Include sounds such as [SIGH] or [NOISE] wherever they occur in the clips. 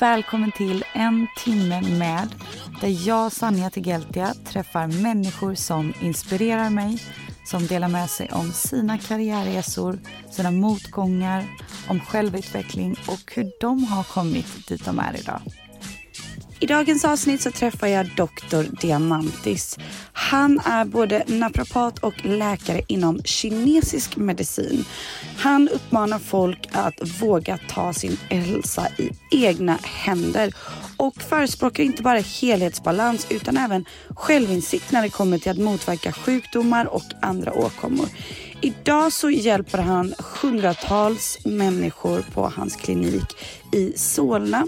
Välkommen till En timme med där jag, Sanja Tegeltia, träffar människor som inspirerar mig, som delar med sig om sina karriärresor, sina motgångar, om självutveckling och hur de har kommit dit de är idag. I dagens avsnitt så träffar jag Dr. Diamantis. Han är både naprapat och läkare inom kinesisk medicin. Han uppmanar folk att våga ta sin hälsa i egna händer och förespråkar inte bara helhetsbalans utan även självinsikt när det kommer till att motverka sjukdomar och andra åkommor. Idag så hjälper han hundratals människor på hans klinik i Solna.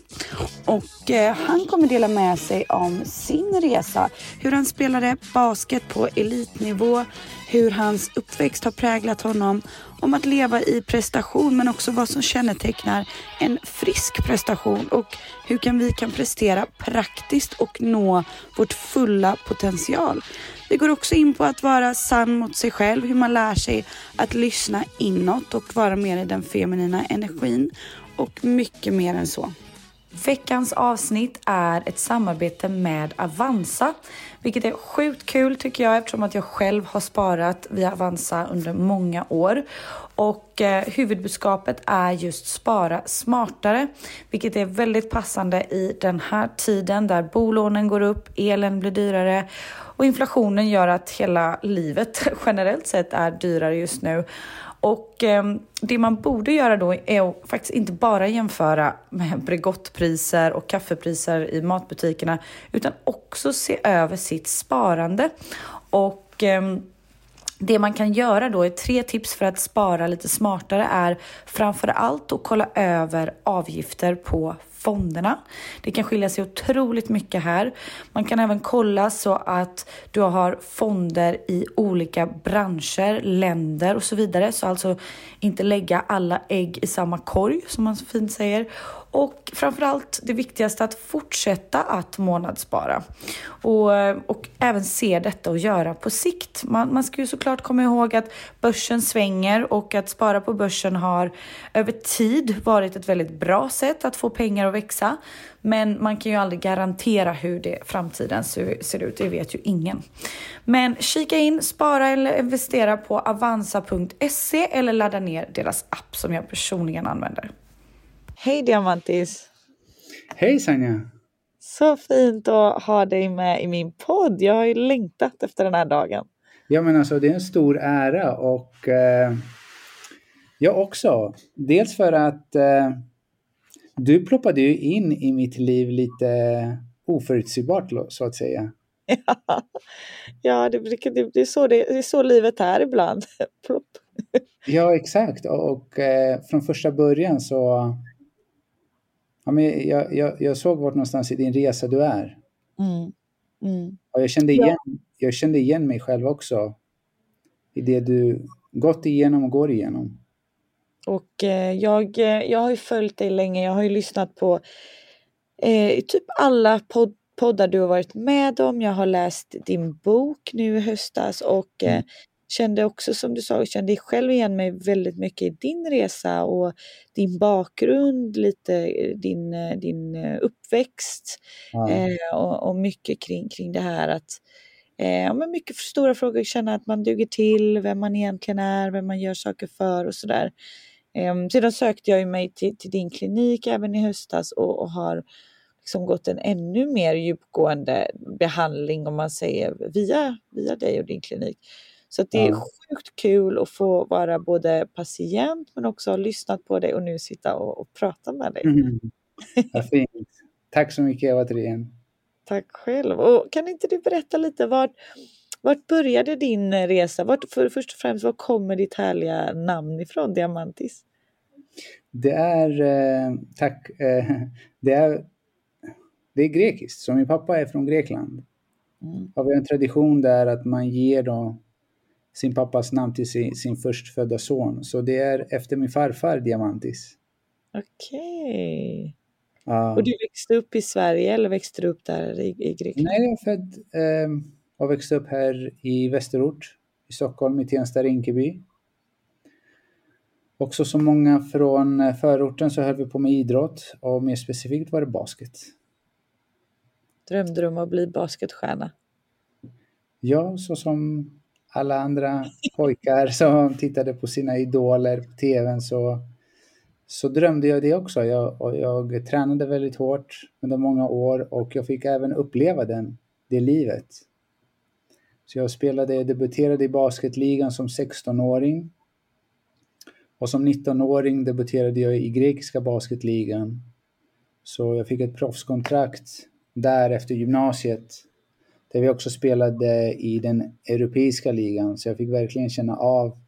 Och eh, han kommer dela med sig om sin resa. Hur han spelade basket på elitnivå, hur hans uppväxt har präglat honom, om att leva i prestation men också vad som kännetecknar en frisk prestation och hur kan vi kan prestera praktiskt och nå vårt fulla potential. Vi går också in på att vara sann mot sig själv, hur man lär sig att lyssna inåt och vara mer i den feminina energin och mycket mer än så. Veckans avsnitt är ett samarbete med Avanza, vilket är sjukt kul tycker jag eftersom att jag själv har sparat via Avanza under många år. Och eh, huvudbudskapet är just spara smartare, vilket är väldigt passande i den här tiden där bolånen går upp, elen blir dyrare och inflationen gör att hela livet [LAUGHS] generellt sett är dyrare just nu. Och eh, det man borde göra då är att faktiskt inte bara jämföra med Bregottpriser och kaffepriser i matbutikerna utan också se över sitt sparande. Och eh, det man kan göra då är tre tips för att spara lite smartare är framför allt att kolla över avgifter på fonderna. Det kan skilja sig otroligt mycket här. Man kan även kolla så att du har fonder i olika branscher, länder och så vidare. Så alltså inte lägga alla ägg i samma korg som man så fint säger. Och framförallt det viktigaste att fortsätta att månadsspara. Och, och även se detta och göra på sikt. Man, man ska ju såklart komma ihåg att börsen svänger och att spara på börsen har över tid varit ett väldigt bra sätt att få pengar att växa. Men man kan ju aldrig garantera hur det framtiden ser ut, det vet ju ingen. Men kika in, spara eller investera på avanza.se eller ladda ner deras app som jag personligen använder. Hej Diamantis! Hej Sanja! Så fint att ha dig med i min podd. Jag har ju längtat efter den här dagen. Ja men alltså det är en stor ära och eh, jag också. Dels för att eh, du ploppade ju in i mitt liv lite oförutsägbart så att säga. Ja, [LAUGHS] ja det, det, det, är så det, det är så livet är ibland. [LAUGHS] Ja, exakt. Och, och eh, från första början så ja, men jag, jag, jag såg vart någonstans i din resa du är. Mm. Mm. Och jag kände, igen, ja. jag kände igen mig själv också i det du gått igenom och går igenom. Och eh, jag, eh, jag har ju följt dig länge, jag har ju lyssnat på eh, typ alla podd, poddar du har varit med om, jag har läst din bok nu i höstas och eh, mm kände också som du sa, kände själv igen mig väldigt mycket i din resa och din bakgrund, lite din, din uppväxt ja. eh, och, och, mycket kring, kring det här att eh, men mycket stora frågor, känna att man duger till, vem man egentligen är, vem man gör saker för och sådär. Eh, sedan sökte jag mig till, till, din klinik även i höstas och, och har liksom gått en ännu mer djupgående behandling om man säger via, via dig och din klinik. Så det är sjukt kul att få vara både patient men också ha lyssnat på dig och nu sitta och, och prata med dig. Mm. [LAUGHS] Vad fint. Tack så mycket återigen. tack själv. Och kan inte du berätta lite vart, vart började din resa? Vart, för, först och främst, var kommer ditt härliga namn ifrån, Diamantis? Det är, eh, tack, eh, [LAUGHS] det är, det är grekiskt. Så min pappa är från Grekland. Mm. Och vi har en tradition där att man ger då sin pappas namn till sin, sin förstfödda son. Så det är efter min farfar Diamantis. Okej. Okay. Ja. Och du växte upp i Sverige eller växte du upp där i, i Grekland? Nej, jag är född eh, och växte upp här i Västerort i Stockholm, i Tensta-Rinkeby. Också som många från eh, förorten så höll vi på med idrott och mer specifikt var det basket. Drömde du om att bli basketstjärna? Ja, så som alla andra pojkar som tittade på sina idoler på tvn så, så drömde jag det också. Jag, jag tränade väldigt hårt under många år och jag fick även uppleva den, det livet. Så jag spelade, debuterade i basketligan som 16-åring. Och som 19-åring debuterade jag i grekiska basketligan. Så jag fick ett proffskontrakt där efter gymnasiet där vi också spelade i den europeiska ligan. Så jag fick verkligen känna av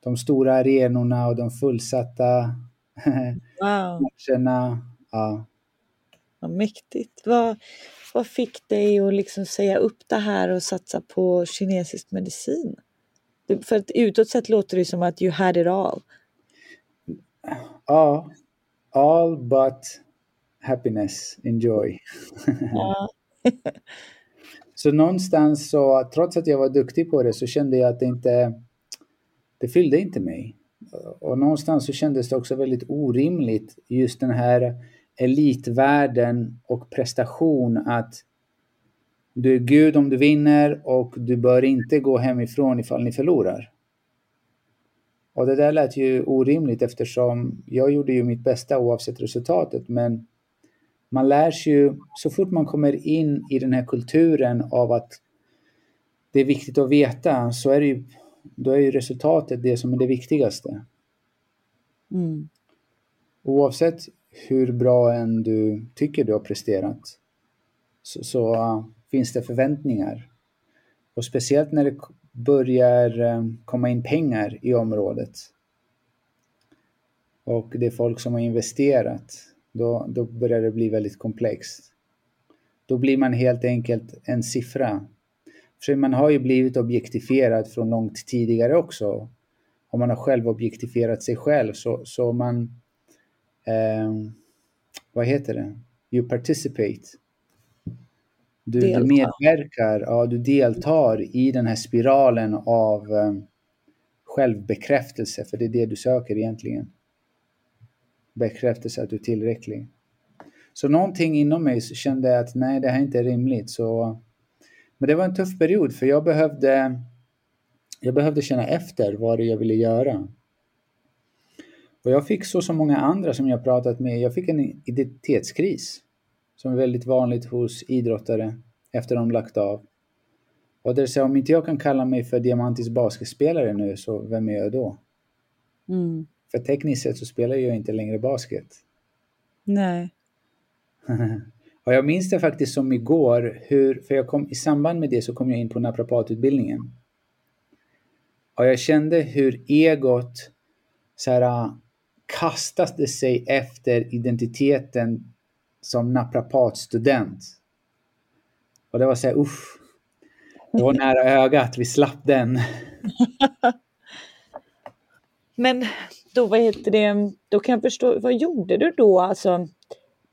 de stora arenorna och de fullsatta [LAUGHS] wow. matcherna. Ja. Vad mäktigt. Vad, vad fick dig att liksom säga upp det här och satsa på kinesisk medicin? För att utåt sett låter det som att you had it all. Ja, all but happiness, enjoy. [LAUGHS] Ja. [LAUGHS] Så någonstans så, trots att jag var duktig på det, så kände jag att det inte, det fyllde inte mig. Och någonstans så kändes det också väldigt orimligt, just den här elitvärlden och prestation att du är Gud om du vinner och du bör inte gå hemifrån ifall ni förlorar. Och det där lät ju orimligt eftersom jag gjorde ju mitt bästa oavsett resultatet men man lär sig ju, så fort man kommer in i den här kulturen av att det är viktigt att veta, så är det ju, då är ju resultatet det som är det viktigaste. Mm. Oavsett hur bra än du tycker du har presterat, så, så uh, finns det förväntningar. Och speciellt när det börjar uh, komma in pengar i området. Och det är folk som har investerat då, då börjar det bli väldigt komplext. Då blir man helt enkelt en siffra. För man har ju blivit objektifierad från långt tidigare också. Och man har själv objektifierat sig själv så, så man... Eh, vad heter det? You participate. Du, du, medverkar, ja, du deltar i den här spiralen av eh, självbekräftelse, för det är det du söker egentligen bekräftelse att du är tillräcklig. Så någonting inom mig kände att nej, det här är inte rimligt. Så, men det var en tuff period för jag behövde, jag behövde känna efter vad det jag ville göra. Och jag fick så som många andra som jag pratat med, jag fick en identitetskris som är väldigt vanligt hos idrottare efter de lagt av. Och det säger om inte jag kan kalla mig för diamantisk basketspelare nu, så vem är jag då? Mm. För tekniskt sett så spelar jag inte längre basket. Nej. [LAUGHS] och jag minns det faktiskt som igår, hur, för jag kom, i samband med det så kom jag in på naprapatutbildningen. Och jag kände hur egot så här, kastade sig efter identiteten som naprapatstudent. Och det var så här, uff. Det var nära ögat, vi slapp den. [LAUGHS] Men då, vad heter det, då kan jag förstå, vad gjorde du då? Alltså,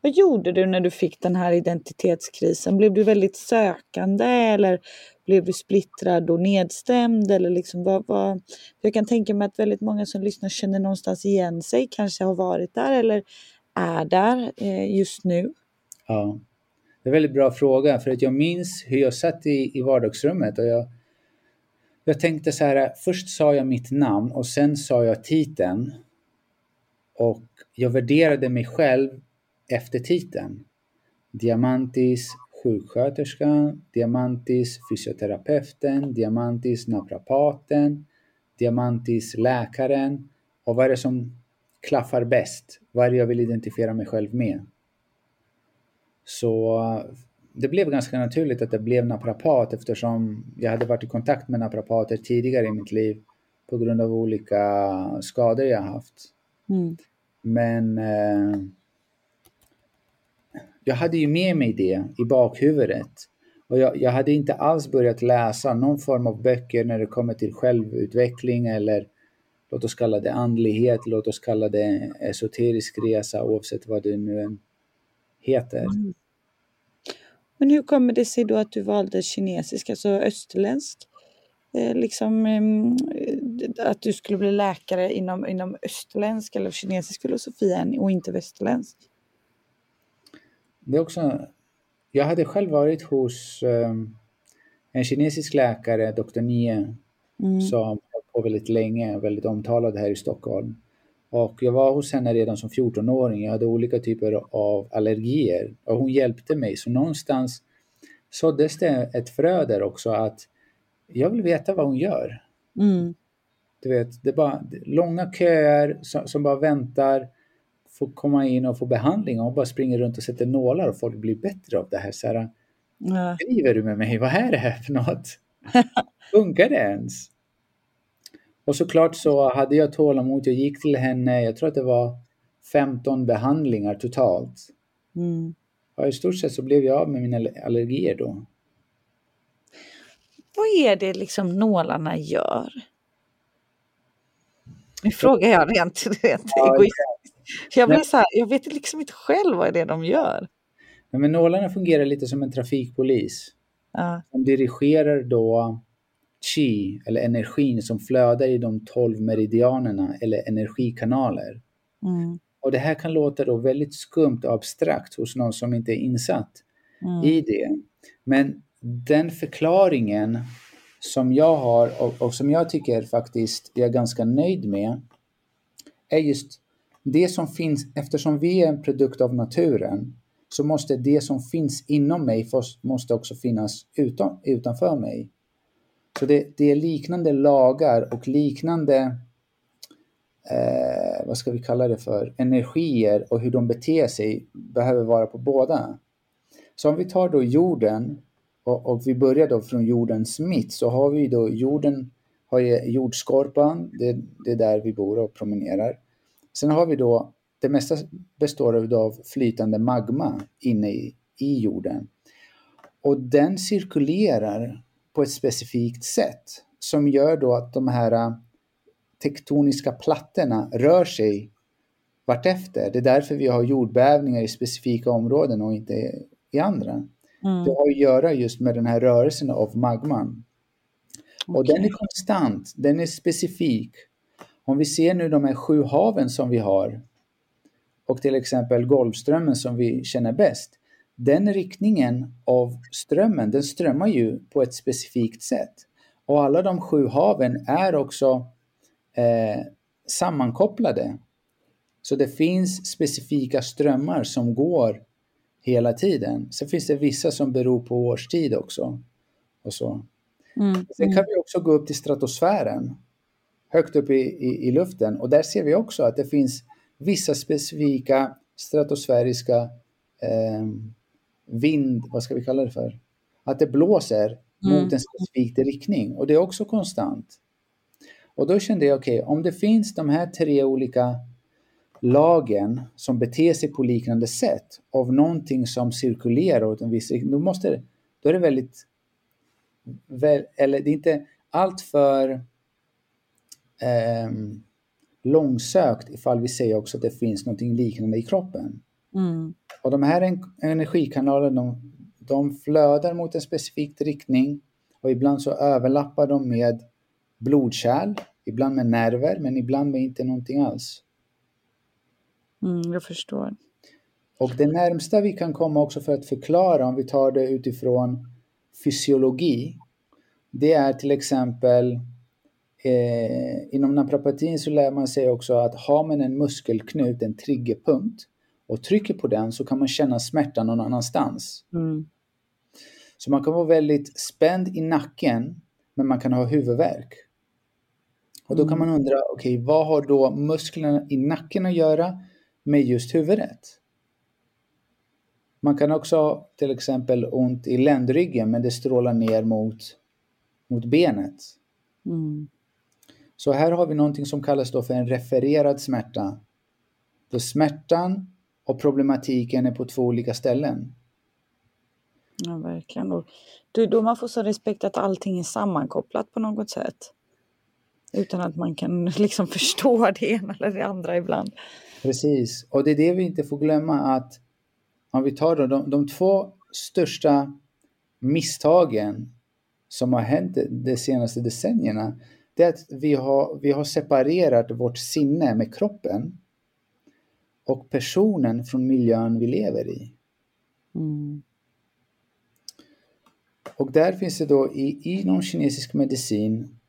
vad gjorde du när du fick den här identitetskrisen? Blev du väldigt sökande eller blev du splittrad och nedstämd? Eller liksom vad, vad, jag kan tänka mig att väldigt många som lyssnar känner någonstans igen sig, kanske har varit där eller är där eh, just nu. Ja, det är en väldigt bra fråga för att jag minns hur jag satt i, i vardagsrummet och jag jag tänkte så här, först sa jag mitt namn och sen sa jag titeln. Och jag värderade mig själv efter titeln. Diamantis sjuksköterskan, Diamantis fysioterapeuten, Diamantis naprapaten, Diamantis läkaren. Och vad är det som klaffar bäst? Vad är det jag vill identifiera mig själv med? Så det blev ganska naturligt att det blev naprapat eftersom jag hade varit i kontakt med naprapater tidigare i mitt liv på grund av olika skador jag haft. Mm. Men eh, jag hade ju med mig det i bakhuvudet. Och jag, jag, hade inte alls börjat läsa någon form av böcker när det kommer till självutveckling eller låt oss kalla det andlighet, låt oss kalla det esoterisk resa oavsett vad det nu heter. Mm. Men hur kommer det sig då att du valde kinesisk, alltså österländsk? Eh, liksom, eh, att du skulle bli läkare inom, inom österländsk eller kinesisk filosofi och inte västerländsk? Det är också, jag hade själv varit hos um, en kinesisk läkare, Dr. Nie, mm. som har på väldigt länge, väldigt omtalad här i Stockholm. Och jag var hos henne redan som 14-åring. Jag hade olika typer av allergier och hon hjälpte mig. Så någonstans såddes det ett frö där också att jag vill veta vad hon gör. Mm. Du vet, det är bara långa köer som, som bara väntar, får komma in och få behandling och hon bara springer runt och sätter nålar och folk blir bättre av det här. Så här ja. Driver du med mig? Vad är det här för något? [LAUGHS] Funkar det ens? Och såklart så hade jag tålamod. Jag gick till henne, jag tror att det var 15 behandlingar totalt. Mm. Och i stort sett så blev jag av med mina allergier då. Vad är det liksom nålarna gör? Nu frågar jag rent, rent ja, egoistiskt. Jag, blir så här, jag vet liksom inte själv vad det är de gör. Men nålarna fungerar lite som en trafikpolis. Ja. De dirigerar då chi, eller energin som flödar i de tolv meridianerna eller energikanaler. Mm. Och det här kan låta då väldigt skumt och abstrakt hos någon som inte är insatt mm. i det. Men den förklaringen som jag har och, och, som jag tycker faktiskt jag är ganska nöjd med är just det som finns, eftersom vi är en produkt av naturen så måste det som finns inom mig måste också finnas utan, utanför mig. Så det, det är liknande lagar och liknande, eh, vad ska vi kalla det för, energier och hur de beter sig behöver vara på båda. Så om vi tar då jorden och, och vi börjar då från jordens mitt så har vi då jorden, har jordskorpan, det, det är där vi bor och promenerar. Sen har vi då, det mesta består av flytande magma inne i, i jorden. Och den cirkulerar på ett specifikt sätt som gör då att de här äh, tektoniska plattorna rör sig vartefter. Det är därför vi har jordbävningar i specifika områden och inte i andra. Mm. Det har att göra just med den här rörelsen av magman. Okay. Och den är konstant, den är specifik. Om vi ser nu de här sju haven som vi har och till exempel Golfströmmen som vi känner bäst den riktningen av strömmen, den strömmar ju på ett specifikt sätt. Och alla de sju haven är också eh, sammankopplade. Så det finns specifika strömmar som går hela tiden. Sen finns det vissa som beror på årstid också. Och så. Mm. Sen kan vi också gå upp till stratosfären, högt upp i, i, i, luften. Och där ser vi också att det finns vissa specifika stratosfäriska eh, vind, vad ska vi kalla det för? Att det blåser mm. mot en specifik riktning och det är också konstant. Och då kände jag, okej, okay, om det finns de här tre olika lagen som beter sig på liknande sätt av någonting som cirkulerar åt en viss riktning, då, måste, då är det väldigt, väl, eller det är inte allt för eh, långsökt ifall vi säger också att det finns någonting liknande i kroppen. Mm. Och de här energikanalerna de, de flödar mot en specifik riktning och ibland så överlappar de med blodkärl, ibland med nerver men ibland med inte någonting alls. Mm, jag förstår. Och det närmsta vi kan komma också för att förklara om vi tar det utifrån fysiologi det är till exempel eh, inom naprapatin så lär man sig också att har man en muskelknut, en triggerpunkt och trycker på den så kan man känna smärta någon annanstans. Mm. Så man kan vara väldigt spänd i nacken men man kan ha huvudvärk. Och då kan mm. man undra, okej, okay, vad har då musklerna i nacken att göra med just huvudet? Man kan också ha till exempel ont i ländryggen men det strålar ner mot, mot benet. Mm. Så här har vi någonting som kallas då för en refererad smärta. Då smärtan och problematiken är på två olika ställen. Ja, verkligen. Och det är då man får så respekt att allting är sammankopplat på något sätt. Utan att man kan [LAUGHS] liksom förstå det ena eller det andra ibland. Precis, och det är det vi inte får glömma att om vi tar då, de, de två största misstagen som har hänt de senaste decennierna, det är att vi har, vi har separerat vårt sinne med kroppen och personen från miljön vi lever i. Mm. Och där finns det då i, inom kinesisk medicin,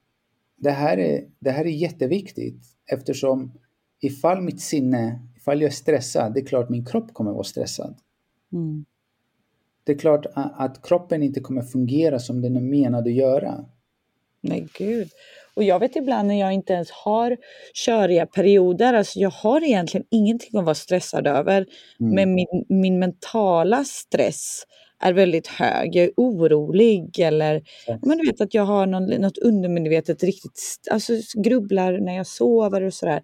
det här, är, det här är jätteviktigt eftersom ifall mitt sinne, ifall jag är stressad, det är klart min kropp kommer vara stressad. Mm. Det är klart att kroppen inte kommer fungera som den är menad att göra. Nej, gud. Och jag vet ibland när jag inte ens har köriga perioder, alltså jag har egentligen ingenting att vara stressad över, mm. men min, min mentala stress är väldigt hög. Jag är orolig eller yes. men du vet att jag har någon, något undermedvetet riktigt, alltså grubblar när jag sover och sådär.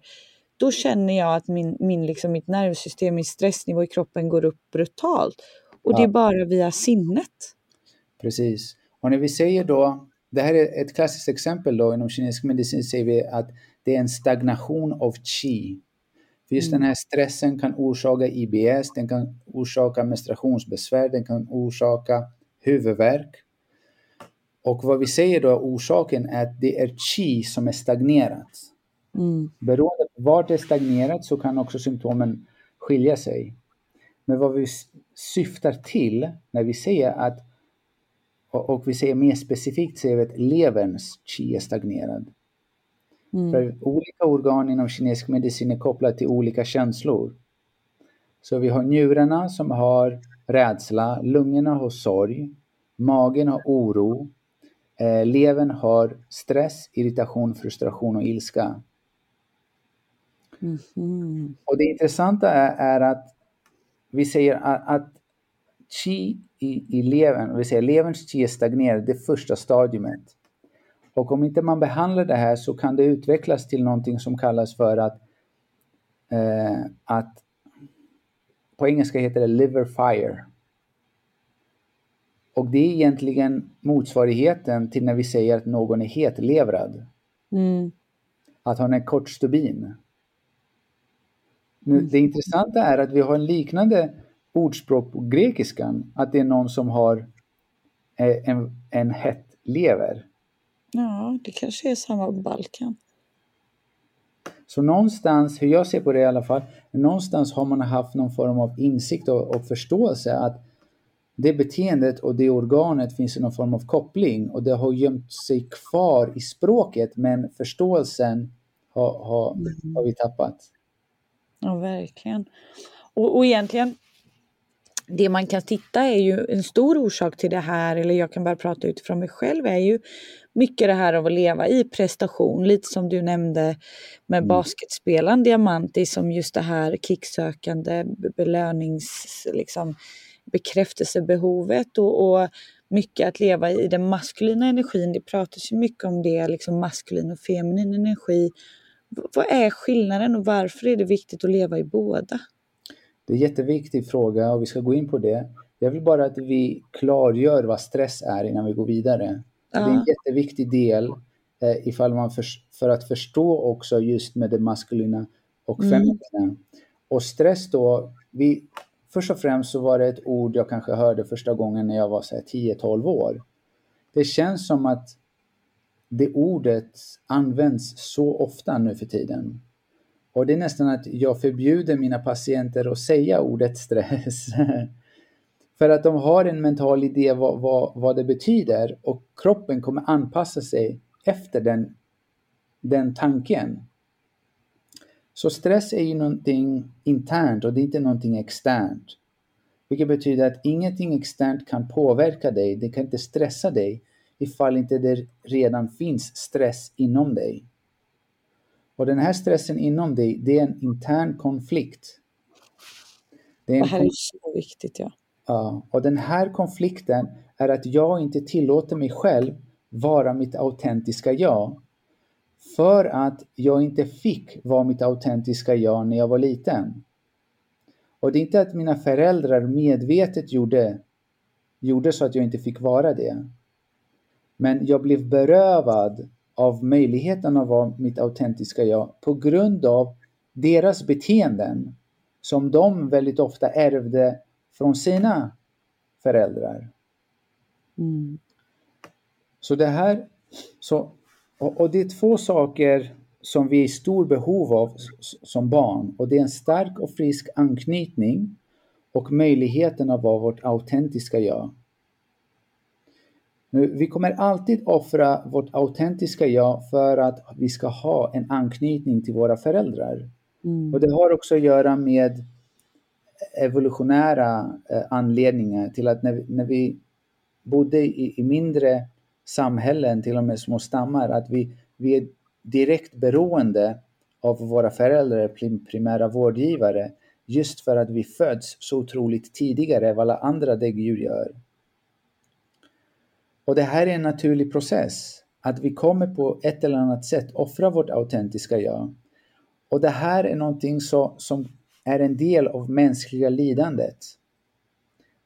Då känner jag att min, min, liksom, mitt nervsystem, min stressnivå i kroppen går upp brutalt. Och ja. det är bara via sinnet. Precis. Och när vi säger då, det här är ett klassiskt exempel då inom kinesisk medicin säger vi att det är en stagnation av qi. För just mm. den här stressen kan orsaka IBS, den kan orsaka menstruationsbesvär, den kan orsaka huvudvärk. Och vad vi säger då, orsaken är att det är qi som är stagnerat. Mm. Beroende på var det är stagnerat så kan också symptomen skilja sig. Men vad vi syftar till när vi säger att, och vi säger mer specifikt, säger vi att leverns qi är stagnerad. Mm. För olika organ inom kinesisk medicin är kopplade till olika känslor. Så vi har njurarna som har rädsla, lungorna har sorg, magen har oro, eh, levern har stress, irritation, frustration och ilska. Mm. Och det intressanta är, är, att vi säger att, att chi i, i levern, vi säger leverns chi är stagnerad, det första stadiumet. Och om inte man behandlar det här så kan det utvecklas till någonting som kallas för att, eh, att på engelska heter det liver fire. Och det är egentligen motsvarigheten till när vi säger att någon är hetlevrad. Mm. Att han är kort stubin. Nu, det intressanta är att vi har en liknande ordspråk på grekiskan, att det är någon som har eh, en, en hett lever. Ja, det kanske är samma på Balkan. Så någonstans, hur jag ser på det i alla fall, någonstans har man haft någon form av insikt och, och förståelse att det beteendet och det organet finns i någon form av koppling och det har gömt sig kvar i språket men förståelsen har, har, mm. har vi tappat. Ja, verkligen. Och, och egentligen, det man kan titta är ju en stor orsak till det här, eller jag kan bara prata utifrån mig själv, är ju mycket det här av att leva i prestation, lite som du nämnde med mm. basketspelaren Diamanti som just det här kicksökande belönings, liksom, bekräftelsebehovet och, och mycket att leva i den maskulina energin. Det pratas ju mycket om det, liksom maskulin och feminin energi. Vad är skillnaden och varför är det viktigt att leva i båda? Det är en jätteviktig fråga och vi ska gå in på det. Jag vill bara att vi klargör vad stress är innan vi går vidare. Ja. Det är en jätteviktig del eh, ifall man för, för, att förstå också just med det maskulina och mm. feminina. Mm. Och stress då, vi, först och främst så var det ett ord jag kanske hörde första gången när jag var 10-12 år. Det känns som att det ordet används så ofta nu för tiden. Och det är nästan att jag förbjuder mina patienter att säga ordet stress. [LAUGHS] För att de har en mental idé vad, vad, vad det betyder och kroppen kommer anpassa sig efter den, den tanken. Så stress är ju någonting internt och det är inte någonting externt. Vilket betyder att ingenting externt kan påverka dig, det kan inte stressa dig ifall inte det redan finns stress inom dig. Och den här stressen inom dig, det är en intern konflikt. Det, det här är så viktigt ja. Ja, och den här konflikten är att jag inte tillåter mig själv vara mitt autentiska jag. För att jag inte fick vara mitt autentiska jag när jag var liten. Och det är inte att mina föräldrar medvetet gjorde, gjorde så att jag inte fick vara det. Men jag blev berövad av möjligheten att vara mitt autentiska jag på grund av deras beteenden som de väldigt ofta ärvde från sina föräldrar. Mm. Så det här, så, och, och, det är två saker som vi är i stor behov av som barn och det är en stark och frisk anknytning och möjligheten att vara vårt autentiska jag. Nu, vi kommer alltid offra vårt autentiska jag för att vi ska ha en anknytning till våra föräldrar. Mm. Och det har också att göra med evolutionära eh, anledningar till att när, när vi bodde i, i, mindre samhällen, till och med små stammar, att vi, vi är direkt beroende av våra föräldrar, primära vårdgivare, just för att vi föds så otroligt tidigare än vad alla andra däggdjur gör. Och det här är en naturlig process, att vi kommer på ett eller annat sätt offra vårt autentiska jag. Och det här är någonting så, som är en del av mänskliga lidandet.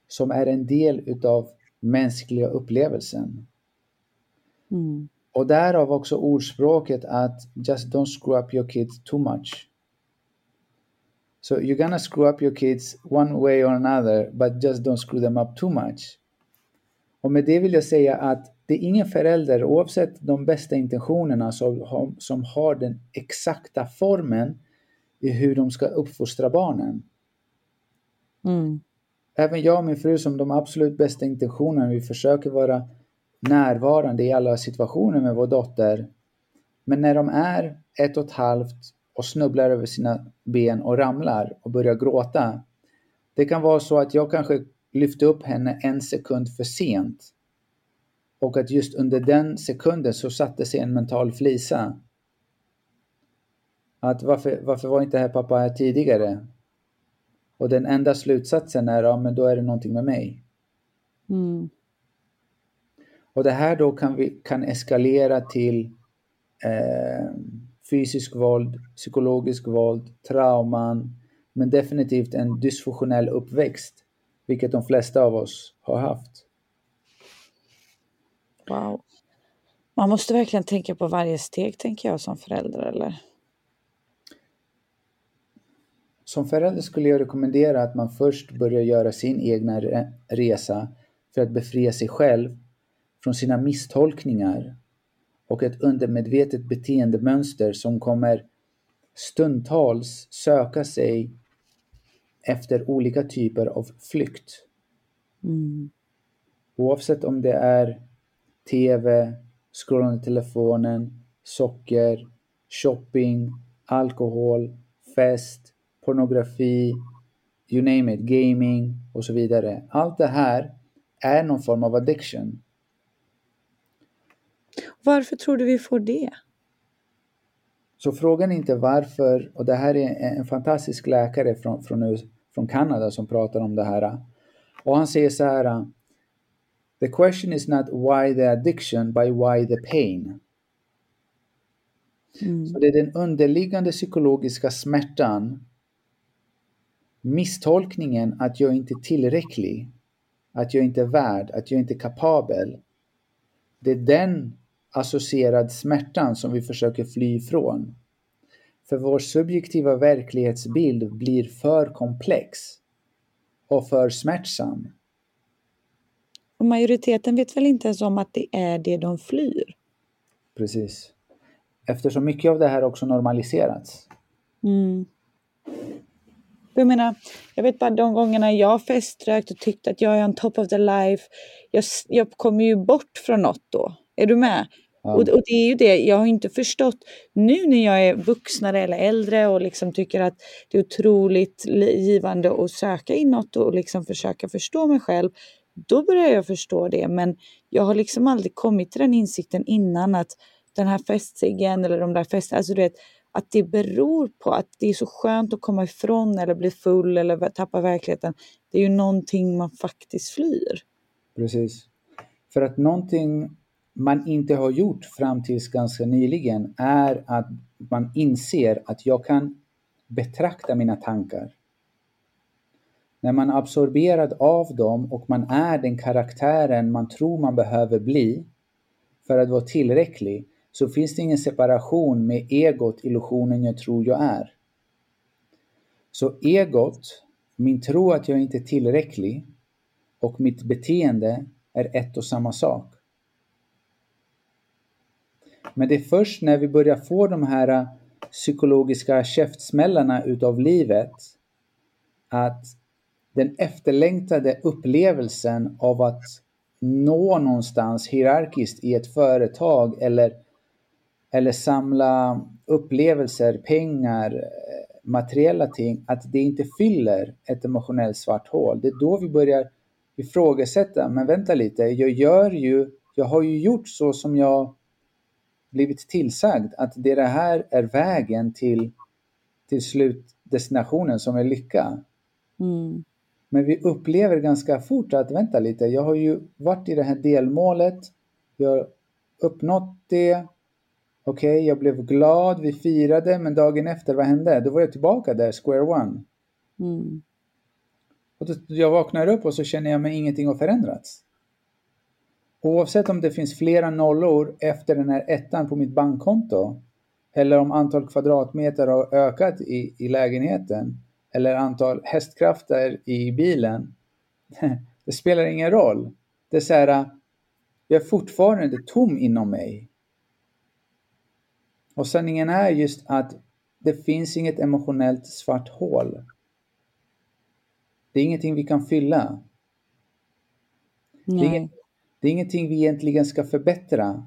Som är en del utav mänskliga upplevelsen. Mm. Och därav också ordspråket att just don't screw up your kids too much. So you're gonna screw up your kids one way or another, but just don't screw them up too much. Och med det vill jag säga att det är ingen förälder, oavsett de bästa intentionerna, som, som har den exakta formen i hur de ska uppfostra barnen. Mm. Även jag och min fru som de absolut bästa intentionerna, vi försöker vara närvarande i alla situationer med vår dotter. Men när de är ett och ett halvt och snubblar över sina ben och ramlar och börjar gråta. Det kan vara så att jag kanske lyfte upp henne en sekund för sent. Och att just under den sekunden så satte sig en mental flisa. Att varför, varför var inte här pappa här tidigare? Och den enda slutsatsen är, ja men då är det någonting med mig. Mm. Och det här då kan, vi, kan eskalera till eh, fysisk våld, psykologisk våld, trauman, men definitivt en dysfunktionell uppväxt, vilket de flesta av oss har haft. Wow. Man måste verkligen tänka på varje steg, tänker jag, som förälder, eller? Som förälder skulle jag rekommendera att man först börjar göra sin egna resa för att befria sig själv från sina misstolkningar och ett undermedvetet beteendemönster som kommer stundtals söka sig efter olika typer av flykt. Mm. Oavsett om det är TV, scrollande telefonen, socker, shopping, alkohol, fest, pornografi, you name it, gaming och så vidare. Allt det här är någon form av addiction. Varför tror du vi får det? Så frågan är inte varför, och det här är en fantastisk läkare från, från, från Kanada som pratar om det här. Och han säger så här. The question is not why the addiction, but why the pain. Mm. Så det är den underliggande psykologiska smärtan, misstolkningen att jag inte är tillräcklig, att jag inte är värd, att jag inte är kapabel. Det är den associerad smärtan som vi försöker fly ifrån. För vår subjektiva verklighetsbild blir för komplex och för smärtsam. Och majoriteten vet väl inte ens om att det är det de flyr? Precis. Eftersom mycket av det här också normaliserats. Mm. Jag menar, jag vet bara de gångerna jag feströkt och tyckte att jag är on top of the life. Jag, jag kommer ju bort från något då. Är du med? Ja. Och, och, det är ju det, jag har inte förstått nu när jag är vuxnare eller äldre och liksom tycker att det är otroligt givande att söka inåt och liksom försöka förstå mig själv. Då börjar jag förstå det, men jag har liksom aldrig kommit till den insikten innan att den här festciggen eller de där festerna, alltså du vet, att det beror på att det är så skönt att komma ifrån eller bli full eller tappa verkligheten. Det är ju någonting man faktiskt flyr. Precis. För att någonting man inte har gjort fram tills ganska nyligen är att man inser att jag kan betrakta mina tankar. När man är absorberad av dem och man är den karaktären man tror man behöver bli för att vara tillräcklig så finns det ingen separation med egot, illusionen jag tror jag är. Så egot, min tro att jag inte är tillräcklig och mitt beteende är ett och samma sak. Men det är först när vi börjar få de här äh, psykologiska käftsmällarna utav livet att den efterlängtade upplevelsen av att nå någonstans hierarkiskt i ett företag eller, eller samla upplevelser, pengar, äh, materiella ting, att det inte fyller ett emotionellt svart hål. Det är då vi börjar ifrågasätta, men vänta lite, jag gör ju, jag har ju gjort så som jag blivit tillsagd att det, här är vägen till, till slutdestinationen som är lycka. Mm. Men vi upplever ganska fort att vänta lite, jag har ju varit i det här delmålet, jag har uppnått det, okej, okay, jag blev glad, vi firade, men dagen efter, vad hände? Då var jag tillbaka där, square one. Mm. Och då, jag vaknar upp och så känner jag mig ingenting har förändrats. Oavsett om det finns flera nollor efter den här ettan på mitt bankkonto eller om antal kvadratmeter har ökat i, i lägenheten eller antal hästkrafter i bilen. [LAUGHS] Det spelar ingen roll. Det är så här, jag är fortfarande tom inom mig. Och sanningen är just att det finns inget emotionellt svart hål. Det är ingenting vi kan fylla. Det är, inget, det är ingenting vi egentligen ska förbättra.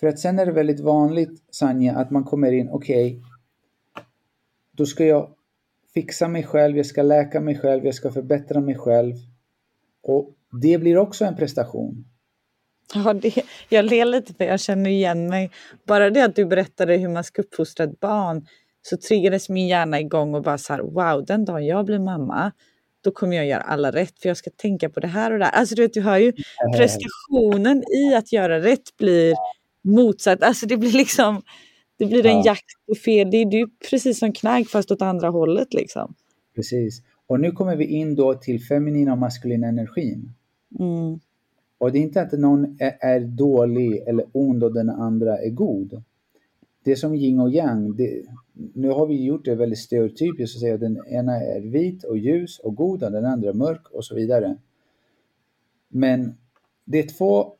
För att sen är det väldigt vanligt, Sanja, att man kommer in, okej, okay, då ska jag fixa mig själv, jag ska läka mig själv, jag ska förbättra mig själv. Och det blir också en prestation. Ja, det, jag ler lite för jag känner igen mig. Bara det att du berättade hur man ska uppfostra ett barn så triggades min hjärna igång och bara så här, wow, den dagen jag blir mamma, då kommer jag göra alla rätt för jag ska tänka på det här och det här. Alltså du vet, du hör ju prestationen i att göra rätt blir motsatt. Alltså det blir liksom, det blir en ja. jakt på fel. Det är ju precis som knark fast åt andra hållet liksom. Precis. Och nu kommer vi in då till feminina och maskulina energin. Mm. Och det är inte att någon är, är, dålig eller ond och den andra är god. Det är som yin och yang. Det, nu har vi gjort det väldigt stereotypiskt och säger att den ena är vit och ljus och god och den andra mörk och så vidare. Men det är två,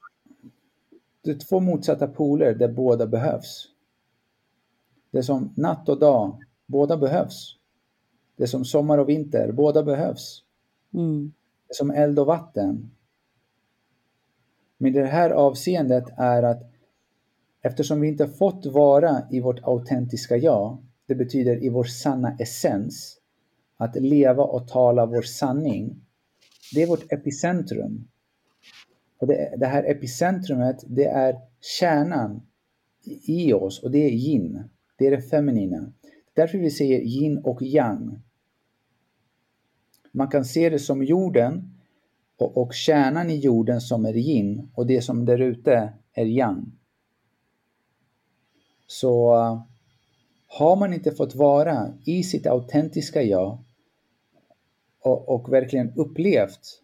det är två motsatta poler där båda behövs. Det är som natt och dag, båda behövs. Det är som sommar och vinter, båda behövs. Mm. Det är som eld och vatten. Men det här avseendet är att eftersom vi inte fått vara i vårt autentiska jag, det betyder i vår sanna essens, att leva och tala vår sanning, det är vårt epicentrum. Och det, det här epicentrumet, det är kärnan i oss och det är yin. Det är det feminina. Därför vi säger yin och yang. Man kan se det som jorden och, och kärnan i jorden som är yin och det som där ute är yang. Så eh, har man inte fått vara i sitt autentiska jag och, och verkligen upplevt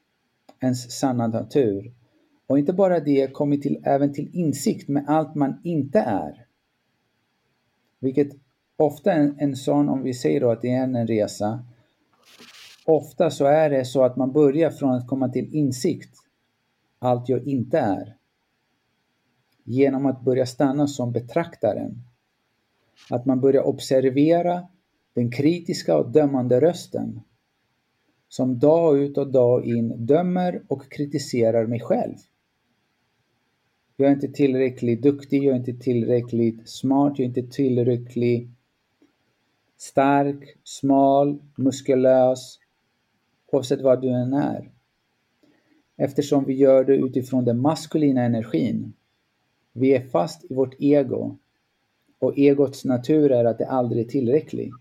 ens sanna natur och inte bara det, kommit till, även till insikt med allt man inte är vilket ofta en, en sån, om vi säger då att det är en resa, ofta så är det så att man börjar från att komma till insikt, allt jag inte är, genom att börja stanna som betraktaren. Att man börjar observera den kritiska och dömande rösten som dag ut och dag in dömer och kritiserar mig själv. Jag är inte tillräckligt duktig, jag är inte tillräckligt smart, jag är inte tillräckligt stark, smal, muskulös, oavsett vad du än är. Eftersom vi gör det utifrån den maskulina energin. Vi är fast i vårt ego. Och egots natur är att det aldrig är tillräckligt.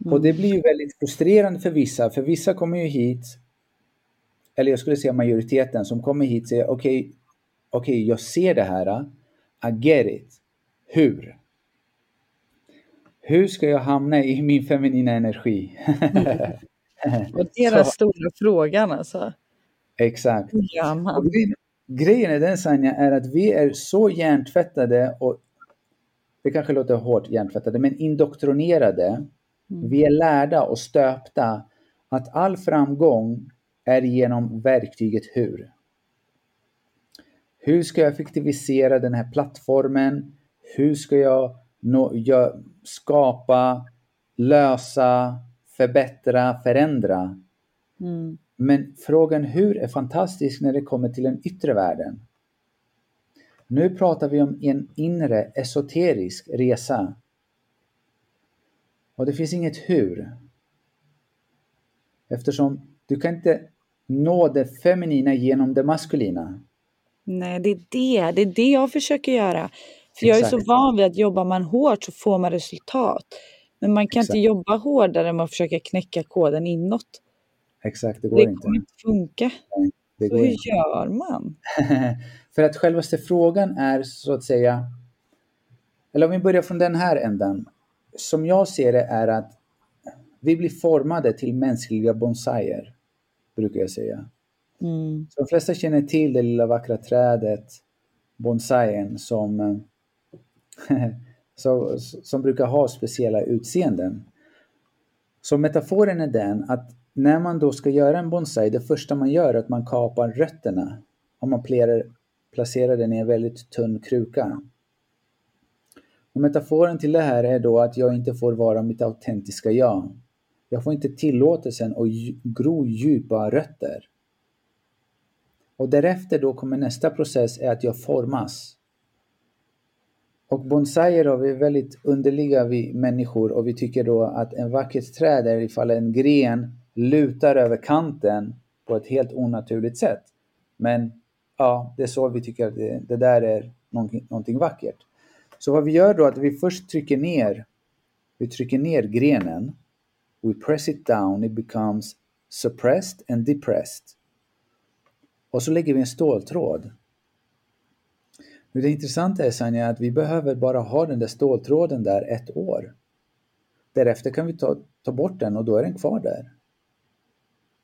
Mm. Och det blir ju väldigt frustrerande för vissa, för vissa kommer ju hit, eller jag skulle säga majoriteten som kommer hit och säger okej, okay, okej, okay, jag ser det här, I get it. Hur? Hur ska jag hamna i min feminina energi? Mm. [LAUGHS] Och det är den [LAUGHS] stora frågan alltså. Exakt. Grejen, grejen är den Sanja, är att vi är så hjärntvättade och det kanske låter hårt hjärntvättade, men indoktrinerade. Mm. Vi är lärda och stöpta att all framgång är genom verktyget hur. Hur ska jag effektivisera den här plattformen? Hur ska jag, nå, jag skapa, lösa, förbättra, förändra? Mm. Men frågan hur är fantastisk när det kommer till den yttre världen. Nu pratar vi om en inre esoterisk resa. Och det finns inget hur. Eftersom du kan inte nå det feminina genom det maskulina. Nej, det är det. Det är det jag försöker göra. För jag är så van vid att jobbar man hårt så får man resultat. Men man kan Exakt. inte jobba hårdare med att försöka knäcka koden inåt. Exakt, det går inte. Det kommer inte funka. Nej, det så hur inte. gör man? [LAUGHS] För att självaste frågan är så att säga, eller om vi börjar från den här änden. Som jag ser det är att vi blir formade till mänskliga bonsaier, brukar jag säga. Mm. Så de flesta känner till det lilla vackra trädet, bonsaien, som, [LAUGHS] som brukar ha speciella utseenden. Så metaforen är den att när man då ska göra en bonsai, det första man gör är att man kapar rötterna och man placerar, placerar den i en väldigt tunn kruka. Och metaforen till det här är då att jag inte får vara mitt autentiska jag. Jag får inte tillåtelsen att gro djupa rötter. Och därefter då kommer nästa process är att jag formas. Och bonsaier då, vi är väldigt underliga vi människor och vi tycker då att en vackert träd är ifall en gren lutar över kanten på ett helt onaturligt sätt. Men ja, det är så vi tycker att det, det där är någonting, någonting vackert. Så vad vi gör då är att vi först trycker ner, vi trycker ner grenen. We press it down, it becomes suppressed and depressed. Och så lägger vi en ståltråd. det intressanta är Sanja att vi behöver bara ha den där ståltråden där ett år. Därefter kan vi ta, ta bort den och då är den kvar där.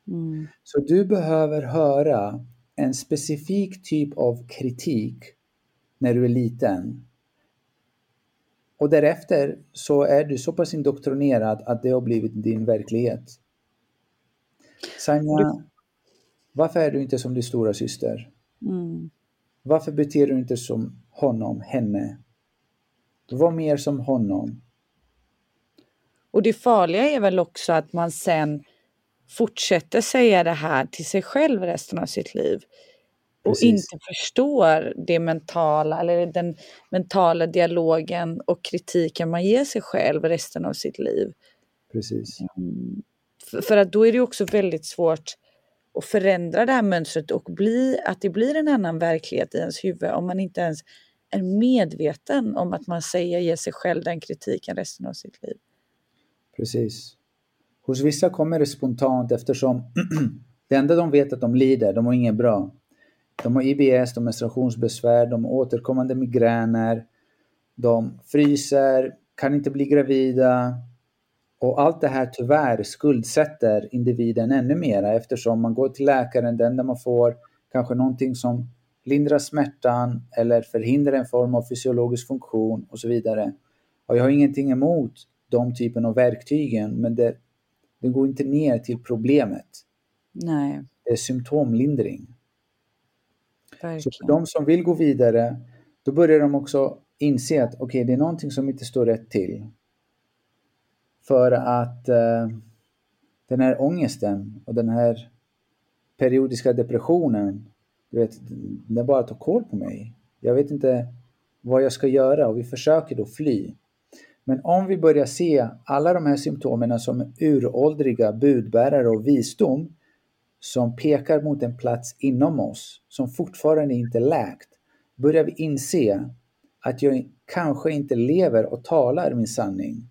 Mm. Så du behöver höra en specifik typ av kritik när du är liten. Och därefter så är du så pass indoktrinerad att det har blivit din verklighet. Sanja, varför är du inte som din stora syster? Mm. Varför beter du inte som honom, henne? Var mer som honom. Och det farliga är väl också att man sen fortsätter säga det här till sig själv resten av sitt liv. Och Precis. inte förstår det mentala, eller den mentala dialogen och kritiken man ger sig själv resten av sitt liv. Precis. Mm. För, för, att då är det också väldigt svårt att förändra det här mönstret och bli, att det blir en annan verklighet i ens huvud om man inte ens är medveten om att man säger, ger sig själv den kritiken resten av sitt liv. Precis. Hos vissa kommer det spontant eftersom [CLEARS THROAT] det enda de vet att de lider, de har inget bra. De har IBS, de har menstruationsbesvär, de har återkommande migräner, de fryser, kan inte bli gravida. Och allt det här tyvärr skuldsätter individen ännu mera eftersom man går till läkaren, den där man får kanske någonting som lindrar smärtan eller förhindrar en form av fysiologisk funktion och så vidare. Och jag har ingenting emot de typen av verktygen men det det går inte ner till problemet. Nej. Det är symptomlindring. Verkligen. Så för de som vill gå vidare, då börjar de också inse att okej, okay, det är någonting som inte står rätt till. För att eh, den här ångesten och den här periodiska depressionen, du vet, den bara tar koll på mig. Jag vet inte vad jag ska göra och vi försöker då fly. Men om vi börjar se alla de här symptomen som uråldriga budbärare och visdom som pekar mot en plats inom oss som fortfarande inte läkt, börjar vi inse att jag kanske inte lever och talar min sanning.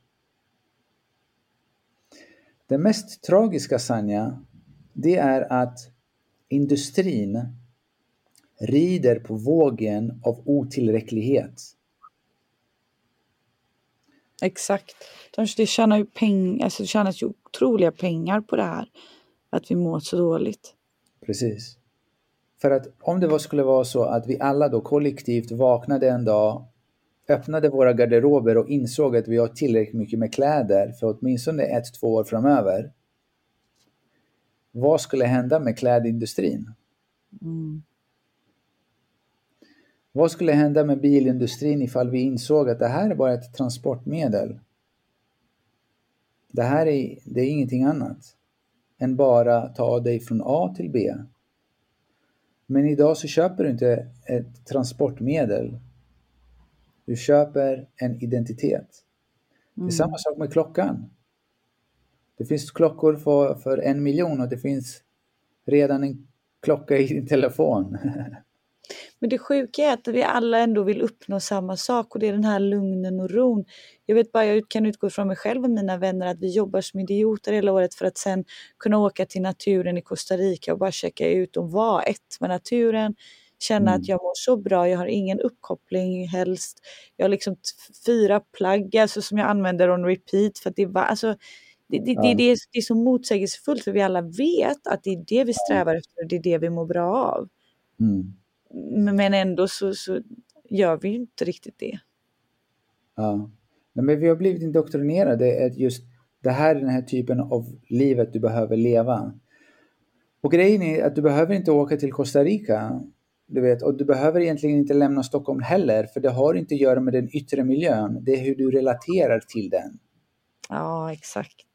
Det mest tragiska Sanja, det är att industrin rider på vågen av otillräcklighet. Exakt. De, det tjänar ju pengar, alltså det tjänas ju otroliga pengar på det här. Att vi mår så dåligt. Precis. För att om det var, skulle vara så att vi alla då kollektivt vaknade en dag, öppnade våra garderober och insåg att vi har tillräckligt mycket med kläder för åtminstone ett, två år framöver. Vad skulle hända med klädindustrin? Mm. Vad skulle hända med bilindustrin ifall vi insåg att det här är bara ett transportmedel? Det här är, det är ingenting annat än bara ta dig från A till B. Men idag så köper du inte ett transportmedel. Du köper en identitet. Mm. Det är mm. samma sak med klockan. Det finns klockor för, för en miljon och det finns redan en klocka i din telefon. [LAUGHS] Men det sjuka är att vi alla ändå vill uppnå samma sak och det är den här lugnen och ron. Jag vet bara, jag kan utgå från mig själv och mina vänner att vi jobbar som idioter hela året för att sen kunna åka till naturen i Costa Rica och bara checka ut och vara ett med naturen. Känna mm. att jag mår så bra, jag har ingen uppkoppling helst. Jag har liksom fyra plagg alltså, som jag använder on repeat för att det var alltså det, det, ja. det, det, är, det är så motsägelsefullt för vi alla vet att det är det vi strävar efter och det är det vi mår bra av. Mm. Men ändå så, så gör vi ju inte riktigt det. Ja. Men vi har blivit indoktrinerade att just det här är den här typen av livet du behöver leva. Och grejen är att du behöver inte åka till Costa Rica. Du vet, och du behöver egentligen inte lämna Stockholm heller, för det har inte att göra med den yttre miljön. Det är hur du relaterar till den. Ja, exakt.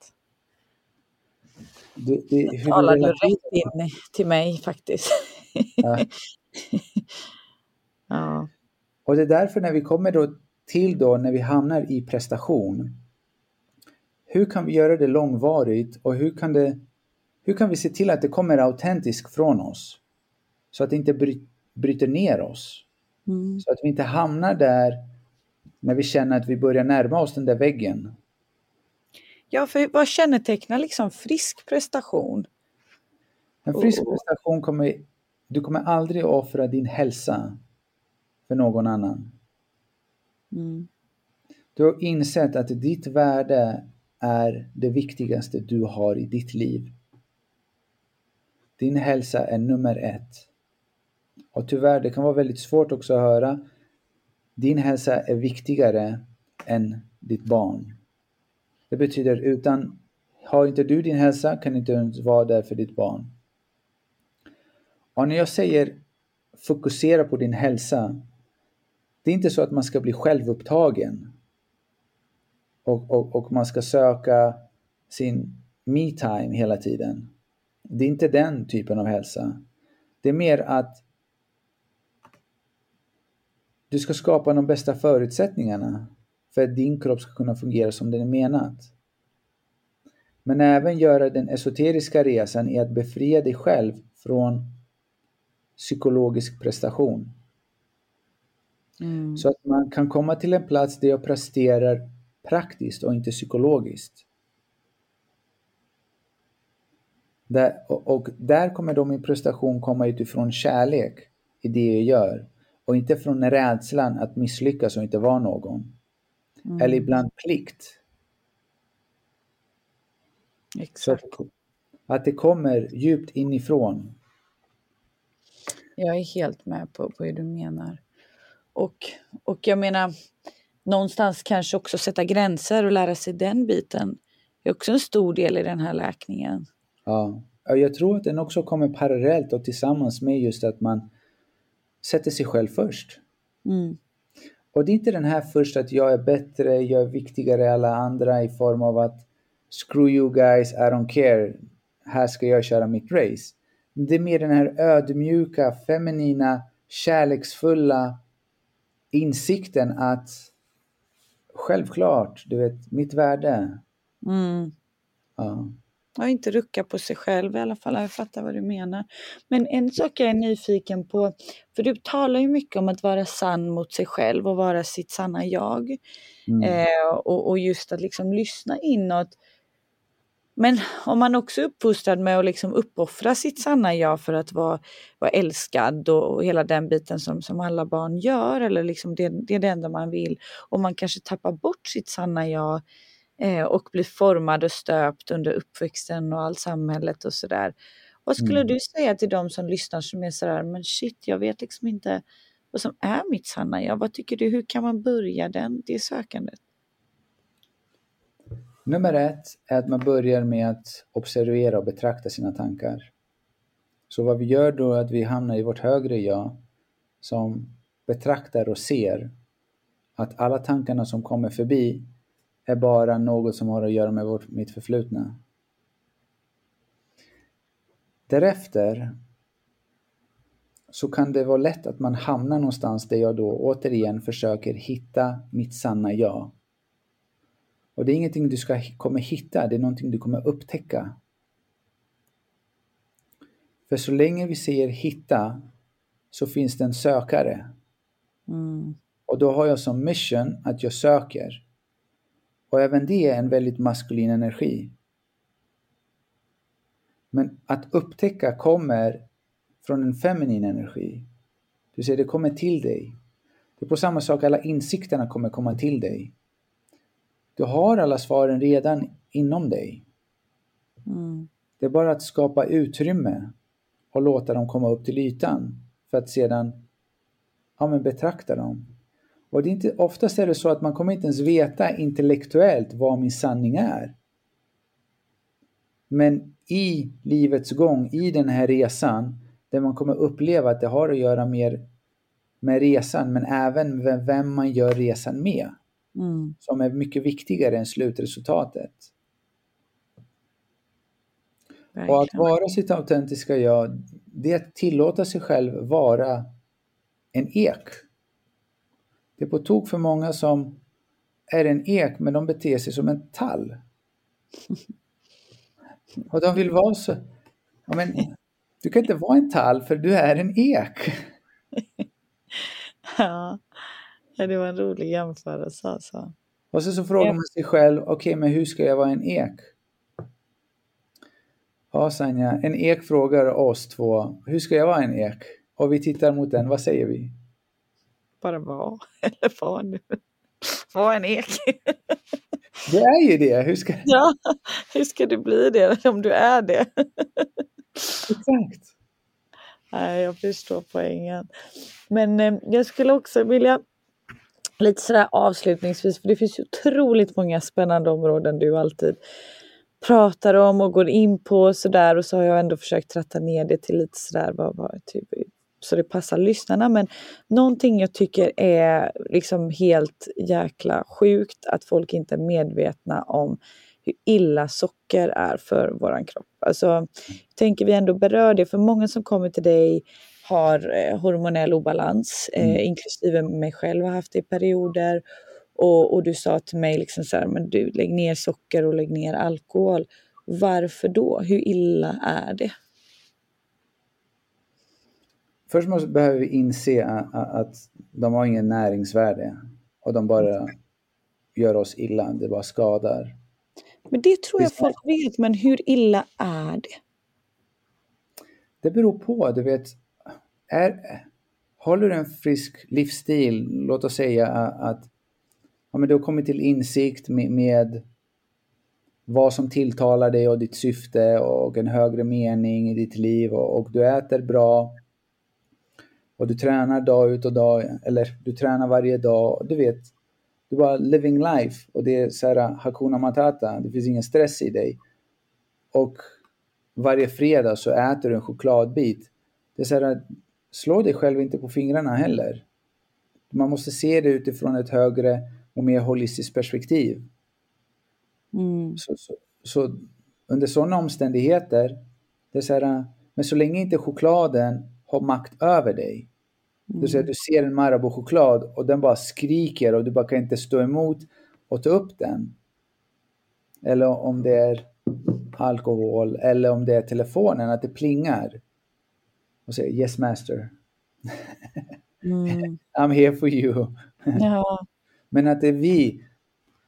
Det, det, hur talar du, rätt in till mig faktiskt. Ja. [LAUGHS] ja. Och det är därför när vi kommer då till då när vi hamnar i prestation. Hur kan vi göra det långvarigt och hur kan, det, hur kan vi se till att det kommer autentiskt från oss? Så att det inte bry, bryter ner oss. Mm. Så att vi inte hamnar där när vi känner att vi börjar närma oss den där väggen. Ja, för vad kännetecknar liksom frisk prestation? En frisk prestation kommer du kommer aldrig offra din hälsa för någon annan. Mm. Du har insett att ditt värde är det viktigaste du har i ditt liv. Din hälsa är nummer ett. Och tyvärr, det kan vara väldigt svårt också att höra. Din hälsa är viktigare än ditt barn. Det betyder utan har inte du din hälsa kan inte ens vara där för ditt barn. Och när jag säger fokusera på din hälsa, det är inte så att man ska bli självupptagen och, och, och man ska söka sin me-time hela tiden. Det är inte den typen av hälsa. Det är mer att du ska skapa de bästa förutsättningarna för att din kropp ska kunna fungera som den är menat. Men även göra den esoteriska resan i att befria dig själv från psykologisk prestation. Mm. Så att man kan komma till en plats där jag presterar praktiskt och inte psykologiskt. Där, och, och, där kommer då min prestation komma utifrån kärlek i det jag gör och inte från rädslan att misslyckas och inte vara någon. Mm. Eller ibland plikt. Exakt. Så att, att det kommer djupt inifrån jag är helt med på, på hur du menar. Och, och jag menar, någonstans kanske också sätta gränser och lära sig den biten. Det är också en stor del i den här läkningen. Ja, jag tror att den också kommer parallellt och tillsammans med just att man sätter sig själv först. Mm. Och det är inte den här först att jag är bättre, jag är viktigare än alla andra i form av att screw you guys, I don't care, här ska jag köra mitt race. Det är mer den här ödmjuka, feminina, kärleksfulla insikten att självklart, du vet, mitt värde. Mm. Ja. och inte rucka på sig själv i alla fall. Jag fattar vad du menar. Men en sak jag är nyfiken på, för du talar ju mycket om att vara sann mot sig själv och vara sitt sanna jag. Mm. Eh, och, och, just att liksom lyssna inåt. Men om man också är uppfostrad med att liksom uppoffra sitt sanna jag för att vara, vara älskad och, och hela den biten som, som alla barn gör, eller liksom det, det är det enda man vill. Och man kanske tappar bort sitt sanna jag eh, och blir formad och stöpt under uppväxten och allt samhället och sådär. Vad skulle mm. du säga till de som lyssnar som är sådär, men shit, jag vet liksom inte vad som är mitt sanna jag. Vad tycker du, hur kan man börja den, det sökandet? Nummer ett är att man börjar med att observera och betrakta sina tankar. Så vad vi gör då är att vi hamnar i vårt högre jag som betraktar och ser att alla tankarna som kommer förbi är bara något som har att göra med vårt, mitt förflutna. Därefter så kan det vara lätt att man hamnar någonstans där jag då återigen försöker hitta mitt sanna jag. Och det är ingenting du ska, kommer hitta, det är någonting du kommer upptäcka. För så länge vi säger hitta så finns det en sökare. Mm. Och då har jag som mission att jag söker. Och även det är en väldigt maskulin energi. Men att upptäcka kommer från en feminin energi. Du ser, det kommer till dig. Det är på samma sak, alla insikterna kommer komma till dig. Du har alla svaren redan inom dig. Mm. Det är bara att skapa utrymme och låta dem komma upp till ytan för att sedan ja, men betrakta dem. Och det är inte, oftast är det så att man kommer inte ens veta intellektuellt vad min sanning är. Men i livets gång, i den här resan, där man kommer uppleva att det har att göra mer med resan, men även med vem man gör resan med. Mm. Som är mycket viktigare än slutresultatet. Verkligen. Och att vara sitt autentiska jag, det är att tillåta sig själv vara en ek. Det är på tok för många som är en ek, men de beter sig som en tall. [LAUGHS] Och de vill vara så... Ja, men, du kan inte vara en tall för du är en ek. [LAUGHS] Ja, det var en rolig jämförelse alltså. Och så, så frågar man sig själv, okej okay, men hur ska jag vara en ek? Ja Sanja, en ek frågar oss två, hur ska jag vara en ek? Och vi tittar mot den, vad säger vi? Bara vara, [LAUGHS] eller var nu. [LAUGHS] Var en ek. Det är ju det. Hur ska... Ja, [LAUGHS] hur ska du bli det om du är det? Exakt. Nej, jag förstår poängen. Men eh, jag skulle också vilja lite sådär avslutningsvis, för det finns ju otroligt många spännande områden du alltid pratar om och går in på sådär och så har jag ändå försökt tratta ner det till lite sådär vad, vad, typ, så det passar lyssnarna. Men någonting jag tycker är liksom helt jäkla sjukt att folk inte är medvetna om hur illa socker är för våran kropp. Alltså, tänker vi ändå berör det, för många som kommer till dig har eh, hormonell obalans, eh, mm. inklusive mig själv har haft det i perioder. Och, och du sa till mig liksom så här, men du lägg ner socker och lägg ner alkohol. Varför då? Hur illa är det? Först måste, behöver vi inse att, att de har ingen näringsvärde och de bara gör oss illa, det bara skadar. Men det tror jag folk vet, men hur illa är det? Det beror på, du vet. Är, håller du en frisk livsstil, låt oss säga att ja, men du har kommit till insikt med, med vad som tilltalar dig och ditt syfte och en högre mening i ditt liv och, och du äter bra och du tränar dag ut och dag, eller du tränar varje dag, du vet, du bara living life och det är så här ah, hakuna matata, det finns ingen stress i dig. Och varje fredag så äter du en chokladbit. Det är så här, ah, slå dig själv inte på fingrarna heller. Man måste se det utifrån ett högre och mer holistiskt perspektiv. Mm. Så, så, så, under sådana omständigheter, det är så här, men så länge inte chokladen har makt över dig. Mm. Du, säger, du ser en Marabou-choklad och den bara skriker och du bara kan inte stå emot och ta upp den. Eller om det är alkohol eller om det är telefonen, att det plingar. Och säger yes master. Mm. [LAUGHS] I'm here for you. [LAUGHS] Ja. Men att det är vi.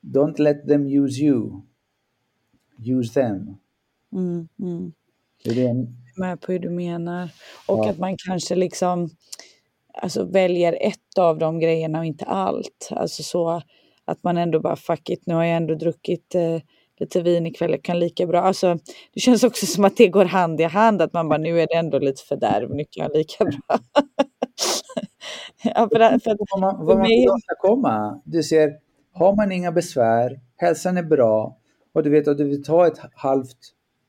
Don't let them use you. Use them. Mm, mm. Det är det. Med på hur du menar. Och ja. att man kanske liksom alltså, väljer ett av de grejerna och inte allt. Alltså så att man ändå bara fuck it, nu har jag ändå druckit eh, lite vin ikväll, kan lika bra. Alltså, det känns också som att det går hand i hand, att man bara nu är det ändå lite fördärv, nu kan jag lika bra. [LAUGHS] ja, för, för, vad man, vad man vill åstadkomma, du ser, har man inga besvär, hälsan är bra och du vet att du vill ta ett halvt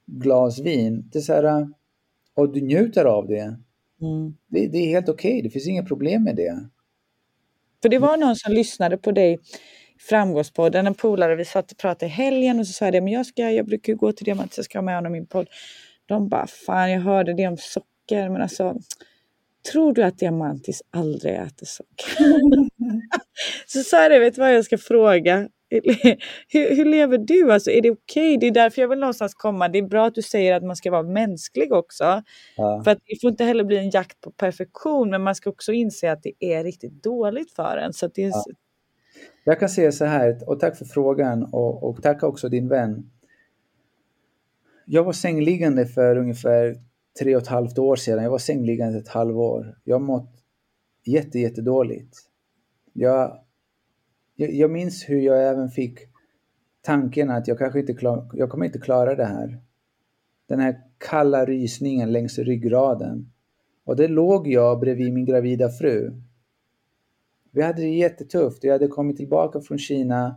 glas vin, det är så här, och du njuter av det. Mm. Det, det, är helt okej, okay. det finns inga problem med det. För det var någon som lyssnade på dig Framgångspodden, en polare, vi satt och pratade i helgen och så sa jag det, men jag, ska, jag brukar gå till Diamantis, jag ska ha med honom i min podd. De bara, fan jag hörde det om socker, men alltså Tror du att Diamantis aldrig äter socker? [LAUGHS] så sa jag det, vet du vad jag ska fråga? hur, hur, lever du? Alltså, är det okej? Okay? Det är därför jag vill någonstans komma. Det är bra att du säger att man ska vara mänsklig också. Ja. För att det får inte heller bli en jakt på perfektion, men man ska också inse att det är riktigt dåligt för en. Så det är... ja. Jag kan säga så här, och tack för frågan och, och tack också din vän. Jag var sängliggande för ungefär tre och ett halvt år sedan. Jag var sängliggande ett halvår. Jag har mått jätte, jättedåligt. Jag, jag, jag minns hur jag även fick tanken att jag kanske inte klar, jag kommer inte klara det här. Den här kalla rysningen längs ryggraden. Och det låg jag bredvid min gravida fru. Vi hade det jättetufft. Jag hade kommit tillbaka från Kina.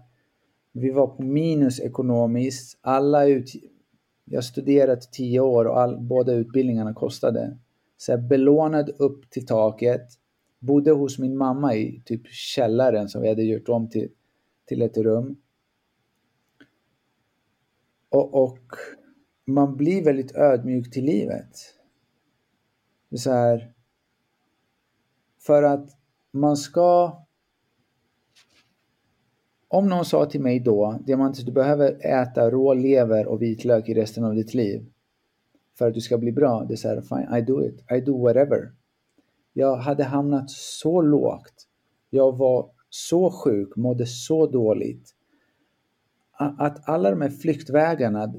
Vi var på minus ekonomiskt. Alla ut, jag studerat tio år och all, båda utbildningarna kostade. Så jag belånade upp till taket. Bodde hos min mamma i typ källaren som vi hade gjort om till, till ett rum. Och, och man blir väldigt ödmjuk till livet. Så här, för att man ska om någon sa till mig då, Diamantis du behöver äta rå lever och vitlök i resten av ditt liv för att du ska bli bra. Det är så här, fine, I do it. I do whatever. Jag hade hamnat så lågt. Jag var så sjuk, mådde så dåligt. Att alla de här flyktvägarna,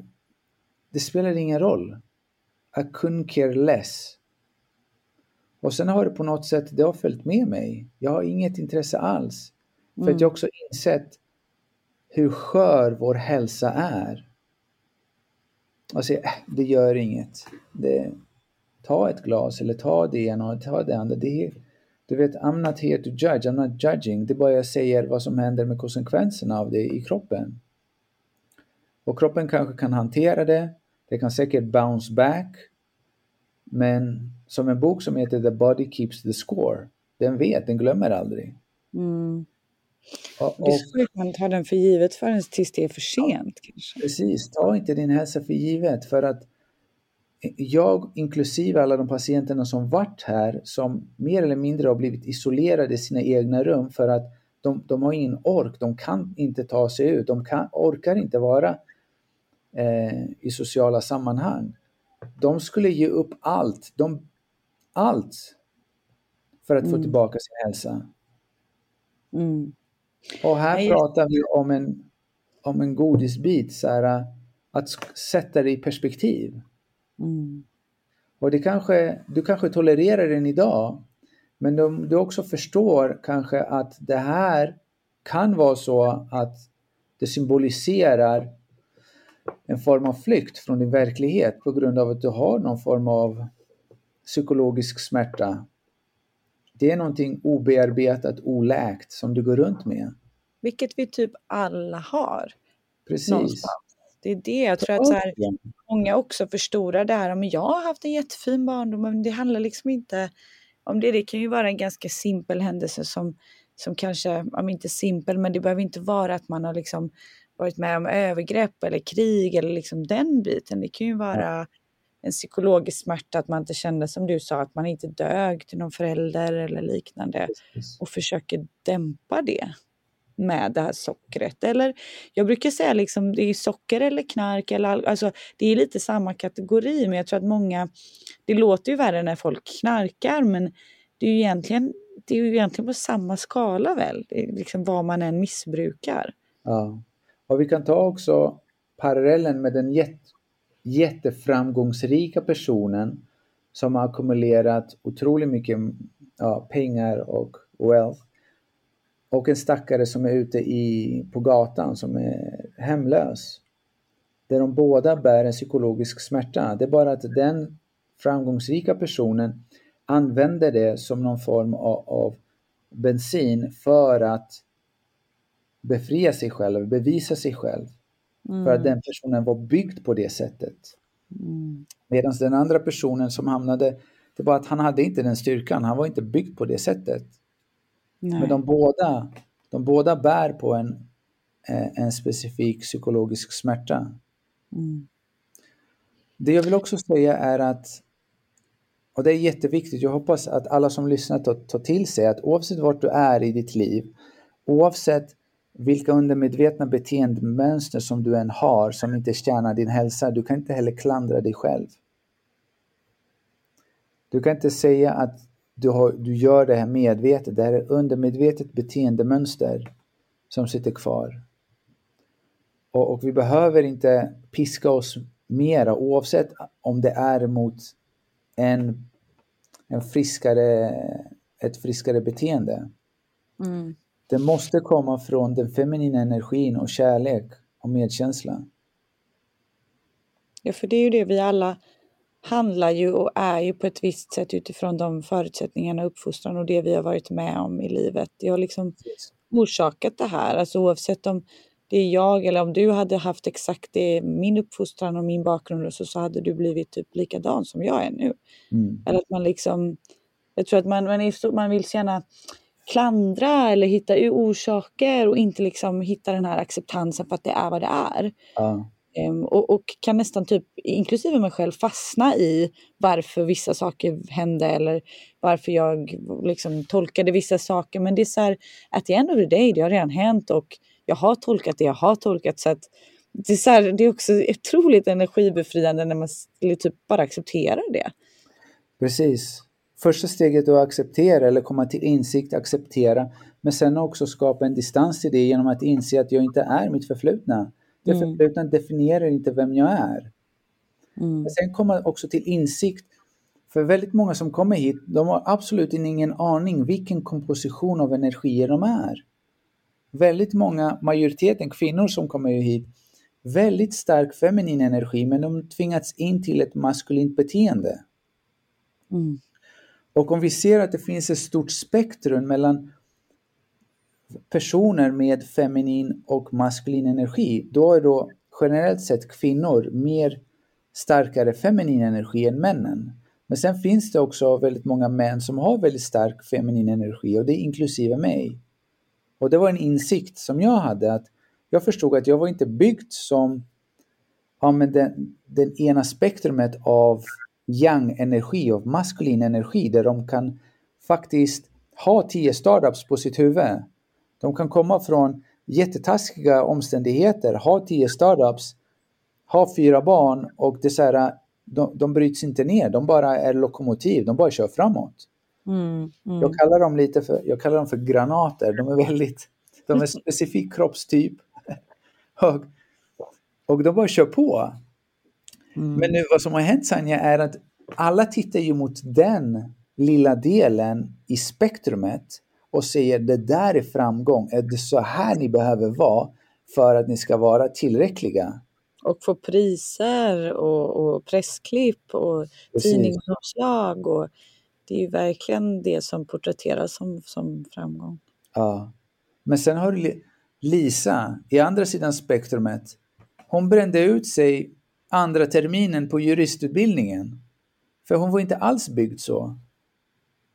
det spelar ingen roll. I couldn't care less. Och sen har det på något sätt, det har följt med mig. Jag har inget intresse alls. För mm. att jag också insett hur skör vår hälsa är. Och säga, äh, det gör inget. Det, ta ett glas eller ta det ena och ta det andra. Det du vet, I'm not here to judge, I'm not judging. Det är bara jag säger vad som händer med konsekvenserna av det i kroppen. Och kroppen kanske kan hantera det. Det kan säkert bounce back. Men som en bok som heter The Body Keeps the Score. Den vet, den glömmer aldrig. Mm. Och, det är så att man tar den för givet förrän tills det är för sent. Ja, kanske. Precis, ta inte din hälsa för givet. För att jag, inklusive alla de patienterna som varit här, som mer eller mindre har blivit isolerade i sina egna rum för att de, de har ingen ork, de kan inte ta sig ut, de kan, orkar inte vara eh, i sociala sammanhang. De skulle ge upp allt, de, allt för att mm. få tillbaka sin hälsa. Mm. Och här Nej. pratar vi om en, om en godisbit, så här, att sätta det i perspektiv. Mm. Och det kanske, du kanske tolererar den idag, men du, du också förstår kanske att det här kan vara så att det symboliserar en form av flykt från din verklighet på grund av att du har någon form av psykologisk smärta det är någonting obearbetat, oläkt som du går runt med. Vilket vi typ alla har. Precis. Någonstans. Det är det jag tror att så här, många också förstorar det här. Men jag har haft en jättefin barndom, men det handlar liksom inte om det. Det kan ju vara en ganska simpel händelse som, som kanske, om inte simpel, men det behöver inte vara att man har liksom varit med om övergrepp eller krig eller liksom den biten. Det kan ju vara en psykologisk smärta, att man inte kände som du sa, att man inte dög till någon förälder eller liknande Precis. och försöker dämpa det. med det här sockret. Eller jag brukar säga liksom det är socker eller knark eller alltså det är lite samma kategori men jag tror att många, det låter ju värre när folk knarkar men det är ju egentligen, det är ju egentligen på samma skala väl, liksom vad man än missbrukar. Ja, och vi kan ta också parallellen med den jätte, jätteframgångsrika personen som har ackumulerat otroligt mycket ja, pengar och wealth och en stackare som är ute i, på gatan som är hemlös. Där de båda bär en psykologisk smärta. Det är bara att den framgångsrika personen använder det som någon form av, av bensin för att befria sig själv, bevisa sig själv. Mm. För att den personen var byggd på det sättet. Mm. Medan den andra personen som hamnade, det var att han hade inte den styrkan, han var inte byggd på det sättet. Nej. Men de båda, de båda bär på en, eh, en specifik psykologisk smärta. Mm. Det jag vill också säga är att, och det är jätteviktigt, jag hoppas att alla som lyssnar tar, tar till sig att oavsett vart du är i ditt liv, oavsett vilka undermedvetna beteendemönster som du än har som inte tjänar din hälsa, du kan inte heller klandra dig själv. Du kan inte säga att du, har, du gör det här medvetet. Det här är undermedvetet beteendemönster som sitter kvar. Och, och, vi behöver inte piska oss mera oavsett om det är mot en, en friskare, ett friskare beteende. Mm. Det måste komma från den feminina energin och kärlek och medkänsla. Ja, för det är ju det vi alla handlar ju och är ju på ett visst sätt utifrån de förutsättningarna, uppfostran och det vi har varit med om i livet. Det har liksom orsakat det här, alltså oavsett om det är jag eller om du hade haft exakt det, min uppfostran och min bakgrund så, så hade du blivit typ likadan som jag är nu. Mm. Eller att man liksom, jag tror att man, man, är, man vill gärna klandra eller hitta orsaker och inte liksom hitta den här acceptansen för att det är vad det är. Ja. Um, och, och, kan nästan typ, inklusive mig själv, fastna i varför vissa saker hände eller varför jag liksom tolkade vissa saker. Men det är så här, att the end of the day, det har redan hänt och jag har tolkat det jag har tolkat. Så att det, är så här, det är också otroligt energibefriande när man typ bara accepterar det. Precis. Första steget är att acceptera eller komma till insikt, acceptera. Men sen också skapa en distans till det genom att inse att jag inte är mitt förflutna. Det mm. förflutna definierar inte vem jag är. Mm. Men sen komma också till insikt. För väldigt många som kommer hit, de har absolut ingen aning vilken komposition av energier de är. Väldigt många, majoriteten kvinnor som kommer hit, väldigt stark feminin energi men de tvingats in till ett maskulint beteende. Mm. Och om vi ser att det finns ett stort spektrum mellan personer med feminin och maskulin energi, då är då generellt sett kvinnor mer starkare feminin energi än männen. Men sen finns det också väldigt många män som har väldigt stark feminin energi och det är inklusive mig. Och det var en insikt som jag hade att jag förstod att jag var inte byggd som ja, men den, den ena spektrumet av yang-energi, av maskulin energi där de kan faktiskt ha tio startups på sitt huvud. De kan komma från jättetaskiga omständigheter, ha tio startups, ha fyra barn och det så här, de, de bryts inte ner, de bara är lokomotiv, de bara kör framåt. Mm, mm. Jag, kallar dem lite för, jag kallar dem för granater, de är väldigt, de är specifik kroppstyp. [LAUGHS] och, och de bara kör på. Mm. Men nu vad som har hänt Sanja är att alla tittar ju mot den lilla delen i spektrumet och säger det där är framgång, är det så här ni behöver vara för att ni ska vara tillräckliga? Och få priser och, och pressklipp och tidningsomslag. Och det är ju verkligen det som porträtteras som, som framgång. Ja. Men sen har du Lisa i andra sidan spektrumet. Hon brände ut sig andra terminen på juristutbildningen. För hon var inte alls byggd så.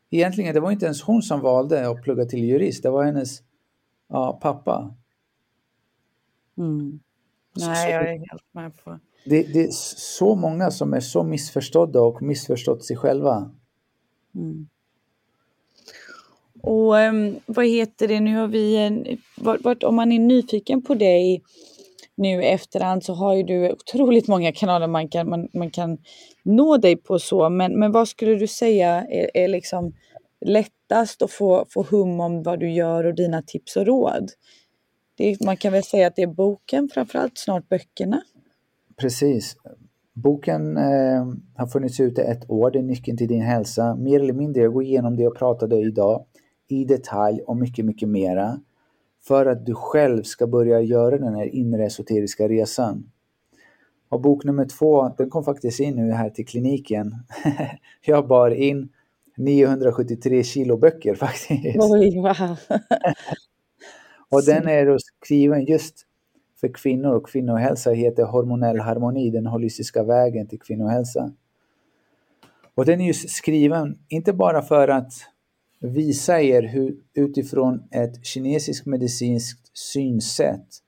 Egentligen, det var inte ens hon som valde att plugga till jurist, det var hennes ja, pappa. Mm. Nej, jag är helt med på. Det, det, är så många som är så missförstådda och missförstått sig själva. Mm. Och um, vad heter det, nu har vi en, vart, vart, om man är nyfiken på dig nu i efterhand så har ju du otroligt många kanaler man kan, man, man kan nå dig på så. Men, men vad skulle du säga är, är liksom lättast att få, få hum om vad du gör och dina tips och råd? Det, man kan väl säga att det är boken, framförallt snart böckerna. Precis. Boken eh, har funnits ute ett år, det är Nyckeln till din hälsa. Mer eller mindre, jag går igenom det jag pratade idag i detalj och mycket, mycket mera. För att du själv ska börja göra den här inre esoteriska resan. Och bok nummer två, den kom faktiskt in nu här till kliniken. [LAUGHS] jag bar in 973 kilo böcker faktiskt. Oj, wow. [LAUGHS] och den är skriven just för kvinnor och kvinnohälsa heter Hormonell harmoni, den holistiska vägen till kvinnohälsa. Och den är just skriven, inte bara för att visa er hur utifrån ett kinesiskt medicinskt synsätt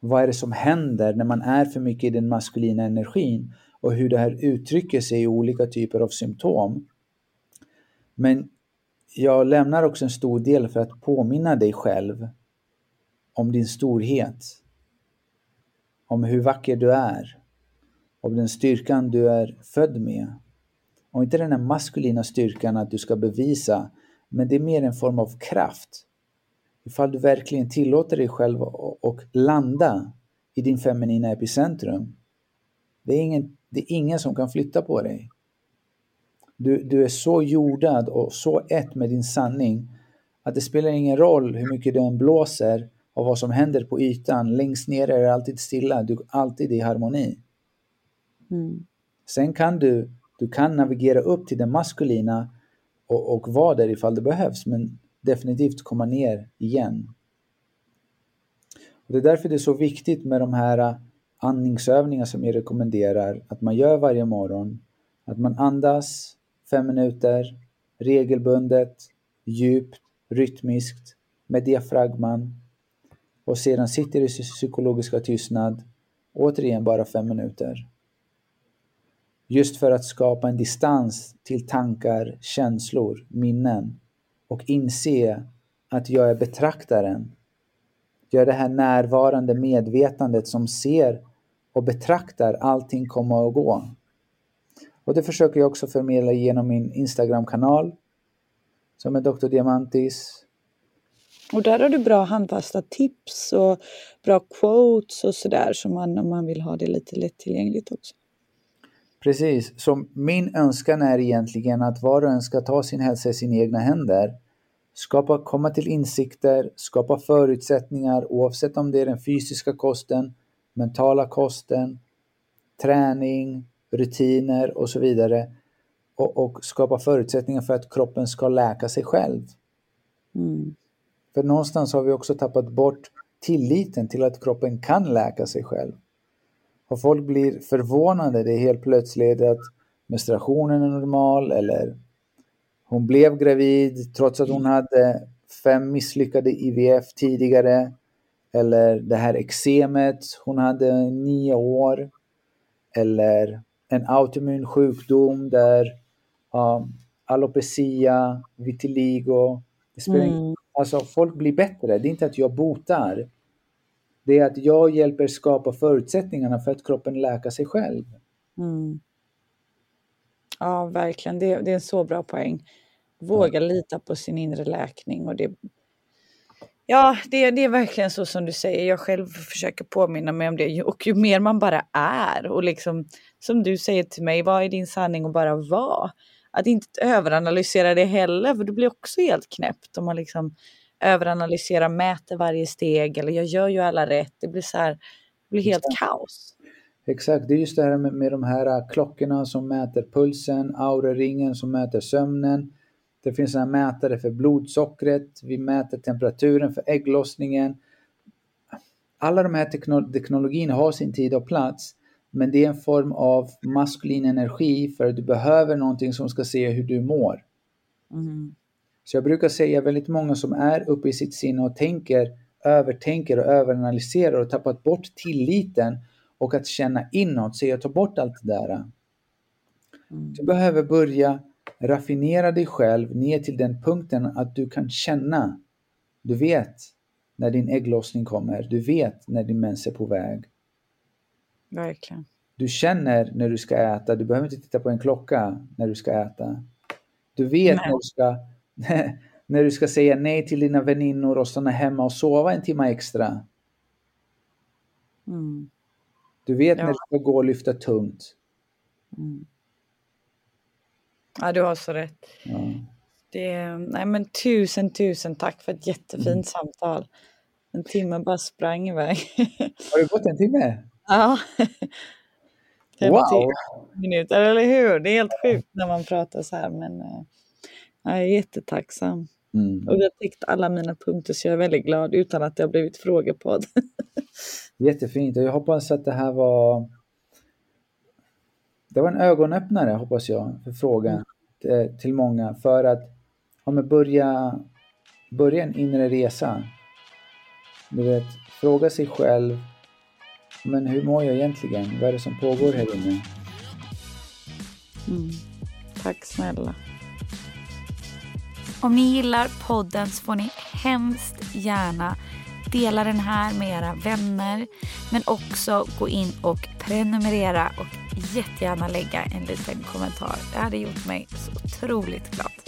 vad är det som händer när man är för mycket i den maskulina energin och hur det här uttrycker sig i olika typer av symptom. Men jag lämnar också en stor del för att påminna dig själv om din storhet, om hur vacker du är, om den styrkan du är född med. Och inte den här maskulina styrkan att du ska bevisa, men det är mer en form av kraft. Ifall du verkligen tillåter dig själv att landa i din feminina epicentrum. Det är ingen, det är ingen som kan flytta på dig. Du, du är så jordad och så ett med din sanning att det spelar ingen roll hur mycket den blåser och vad som händer på ytan. Längst ner är det alltid stilla, du är alltid i harmoni. Mm. Sen kan du, du kan navigera upp till det maskulina och, och vara där ifall det behövs, men definitivt komma ner igen. Och det är därför det är så viktigt med de här äh, andningsövningar som jag rekommenderar att man gör varje morgon. Att man andas fem minuter regelbundet, djupt, rytmiskt med diafragman och sedan sitter i psykologiska tystnad, återigen bara fem minuter. Just för att skapa en distans till tankar, känslor, minnen och inse att jag är betraktaren. Jag är det här närvarande medvetandet som ser och betraktar allting komma och gå. Och det försöker jag också förmedla genom min Instagram-kanal som är Dr. Diamantis och där har du bra handfasta tips och bra quotes och sådär som man, om man vill ha det lite lättillgängligt också. Precis, så min önskan är egentligen att var och en ska ta sin hälsa i sina egna händer. Skapa, komma till insikter, skapa förutsättningar oavsett om det är den fysiska kosten, mentala kosten, träning, rutiner och så vidare. Och, och skapa förutsättningar för att kroppen ska läka sig själv. Mm. För någonstans har vi också tappat bort tilliten till att kroppen kan läka sig själv. Och folk blir förvånade, det är helt plötsligt att menstruationen är normal eller hon blev gravid trots att hon hade fem misslyckade IVF tidigare. Eller det här eksemet hon hade nio år. Eller en autoimmun sjukdom där um, alopecia, vitiligo. Det spelar mm. Alltså folk blir bättre. Det är inte att jag botar. Det är att jag hjälper skapa förutsättningarna för att kroppen läker sig själv. Mm. Ja, verkligen. Det, det, är en så bra poäng. Våga ja. lita på sin inre läkning. Och det, ja, det, det är verkligen så som du säger. Jag själv försöker påminna mig om det. Och ju mer man bara är och liksom, som du säger till mig, vad är din sanning och bara vara att inte överanalysera det heller, för det blir också helt knäppt om man liksom överanalyserar, mäter varje steg eller jag gör ju alla rätt. Det blir så här, det blir helt Exakt. kaos. Exakt, det är just det här med, med de här äh, klockorna som mäter pulsen, auraringen som mäter sömnen. Det finns en mätare för blodsockret, vi mäter temperaturen för ägglossningen. Alla de här teknologierna har sin tid och plats, men det är en form av maskulin energi för att du behöver någonting som ska se hur du mår. Mm. Så jag brukar säga väldigt många som är uppe i sitt sinne och tänker, övertänker och överanalyserar och tappat bort tilliten och att känna inåt, så jag tar bort allt det där. Mm. Du behöver börja raffinera dig själv ner till den punkten att du kan känna. Du vet när din ägglossning kommer. Du vet när din mens är på väg. Verkligen. Du känner när du ska äta. Du behöver inte titta på en klocka när du ska äta. Du vet när du, ska, [LAUGHS] när du ska säga nej till dina väninnor och stanna hemma och sova en timme extra. Mm. Du vet ja. när du ska gå och lyfta tungt. Mm. Ja, du har så rätt. Ja. Det, nej men tusen, tusen tack för ett jättefint mm. samtal. En timme bara sprang iväg. [LAUGHS] Har det gått en timme? Ja. wow! minuter, eller hur? Det är helt sjukt när man pratar så här, men eh, jag är jättetacksam. Mm. Och vi har täckt alla mina punkter så jag är väldigt glad utan att det har blivit frågepodd. [LAUGHS] Jättefint och jag hoppas att det här var det var en ögonöppnare hoppas jag för frågan mm. till många för att ja, börja, börja en inre resa. Du vet, fråga sig själv men hur mår jag egentligen? Vad är det som pågår här inne? Mm. Tack snälla. Om ni gillar podden så får ni hemskt gärna dela den här med era vänner men också gå in och prenumerera och jättegärna lägga en liten kommentar. Det hade gjort mig så otroligt glad.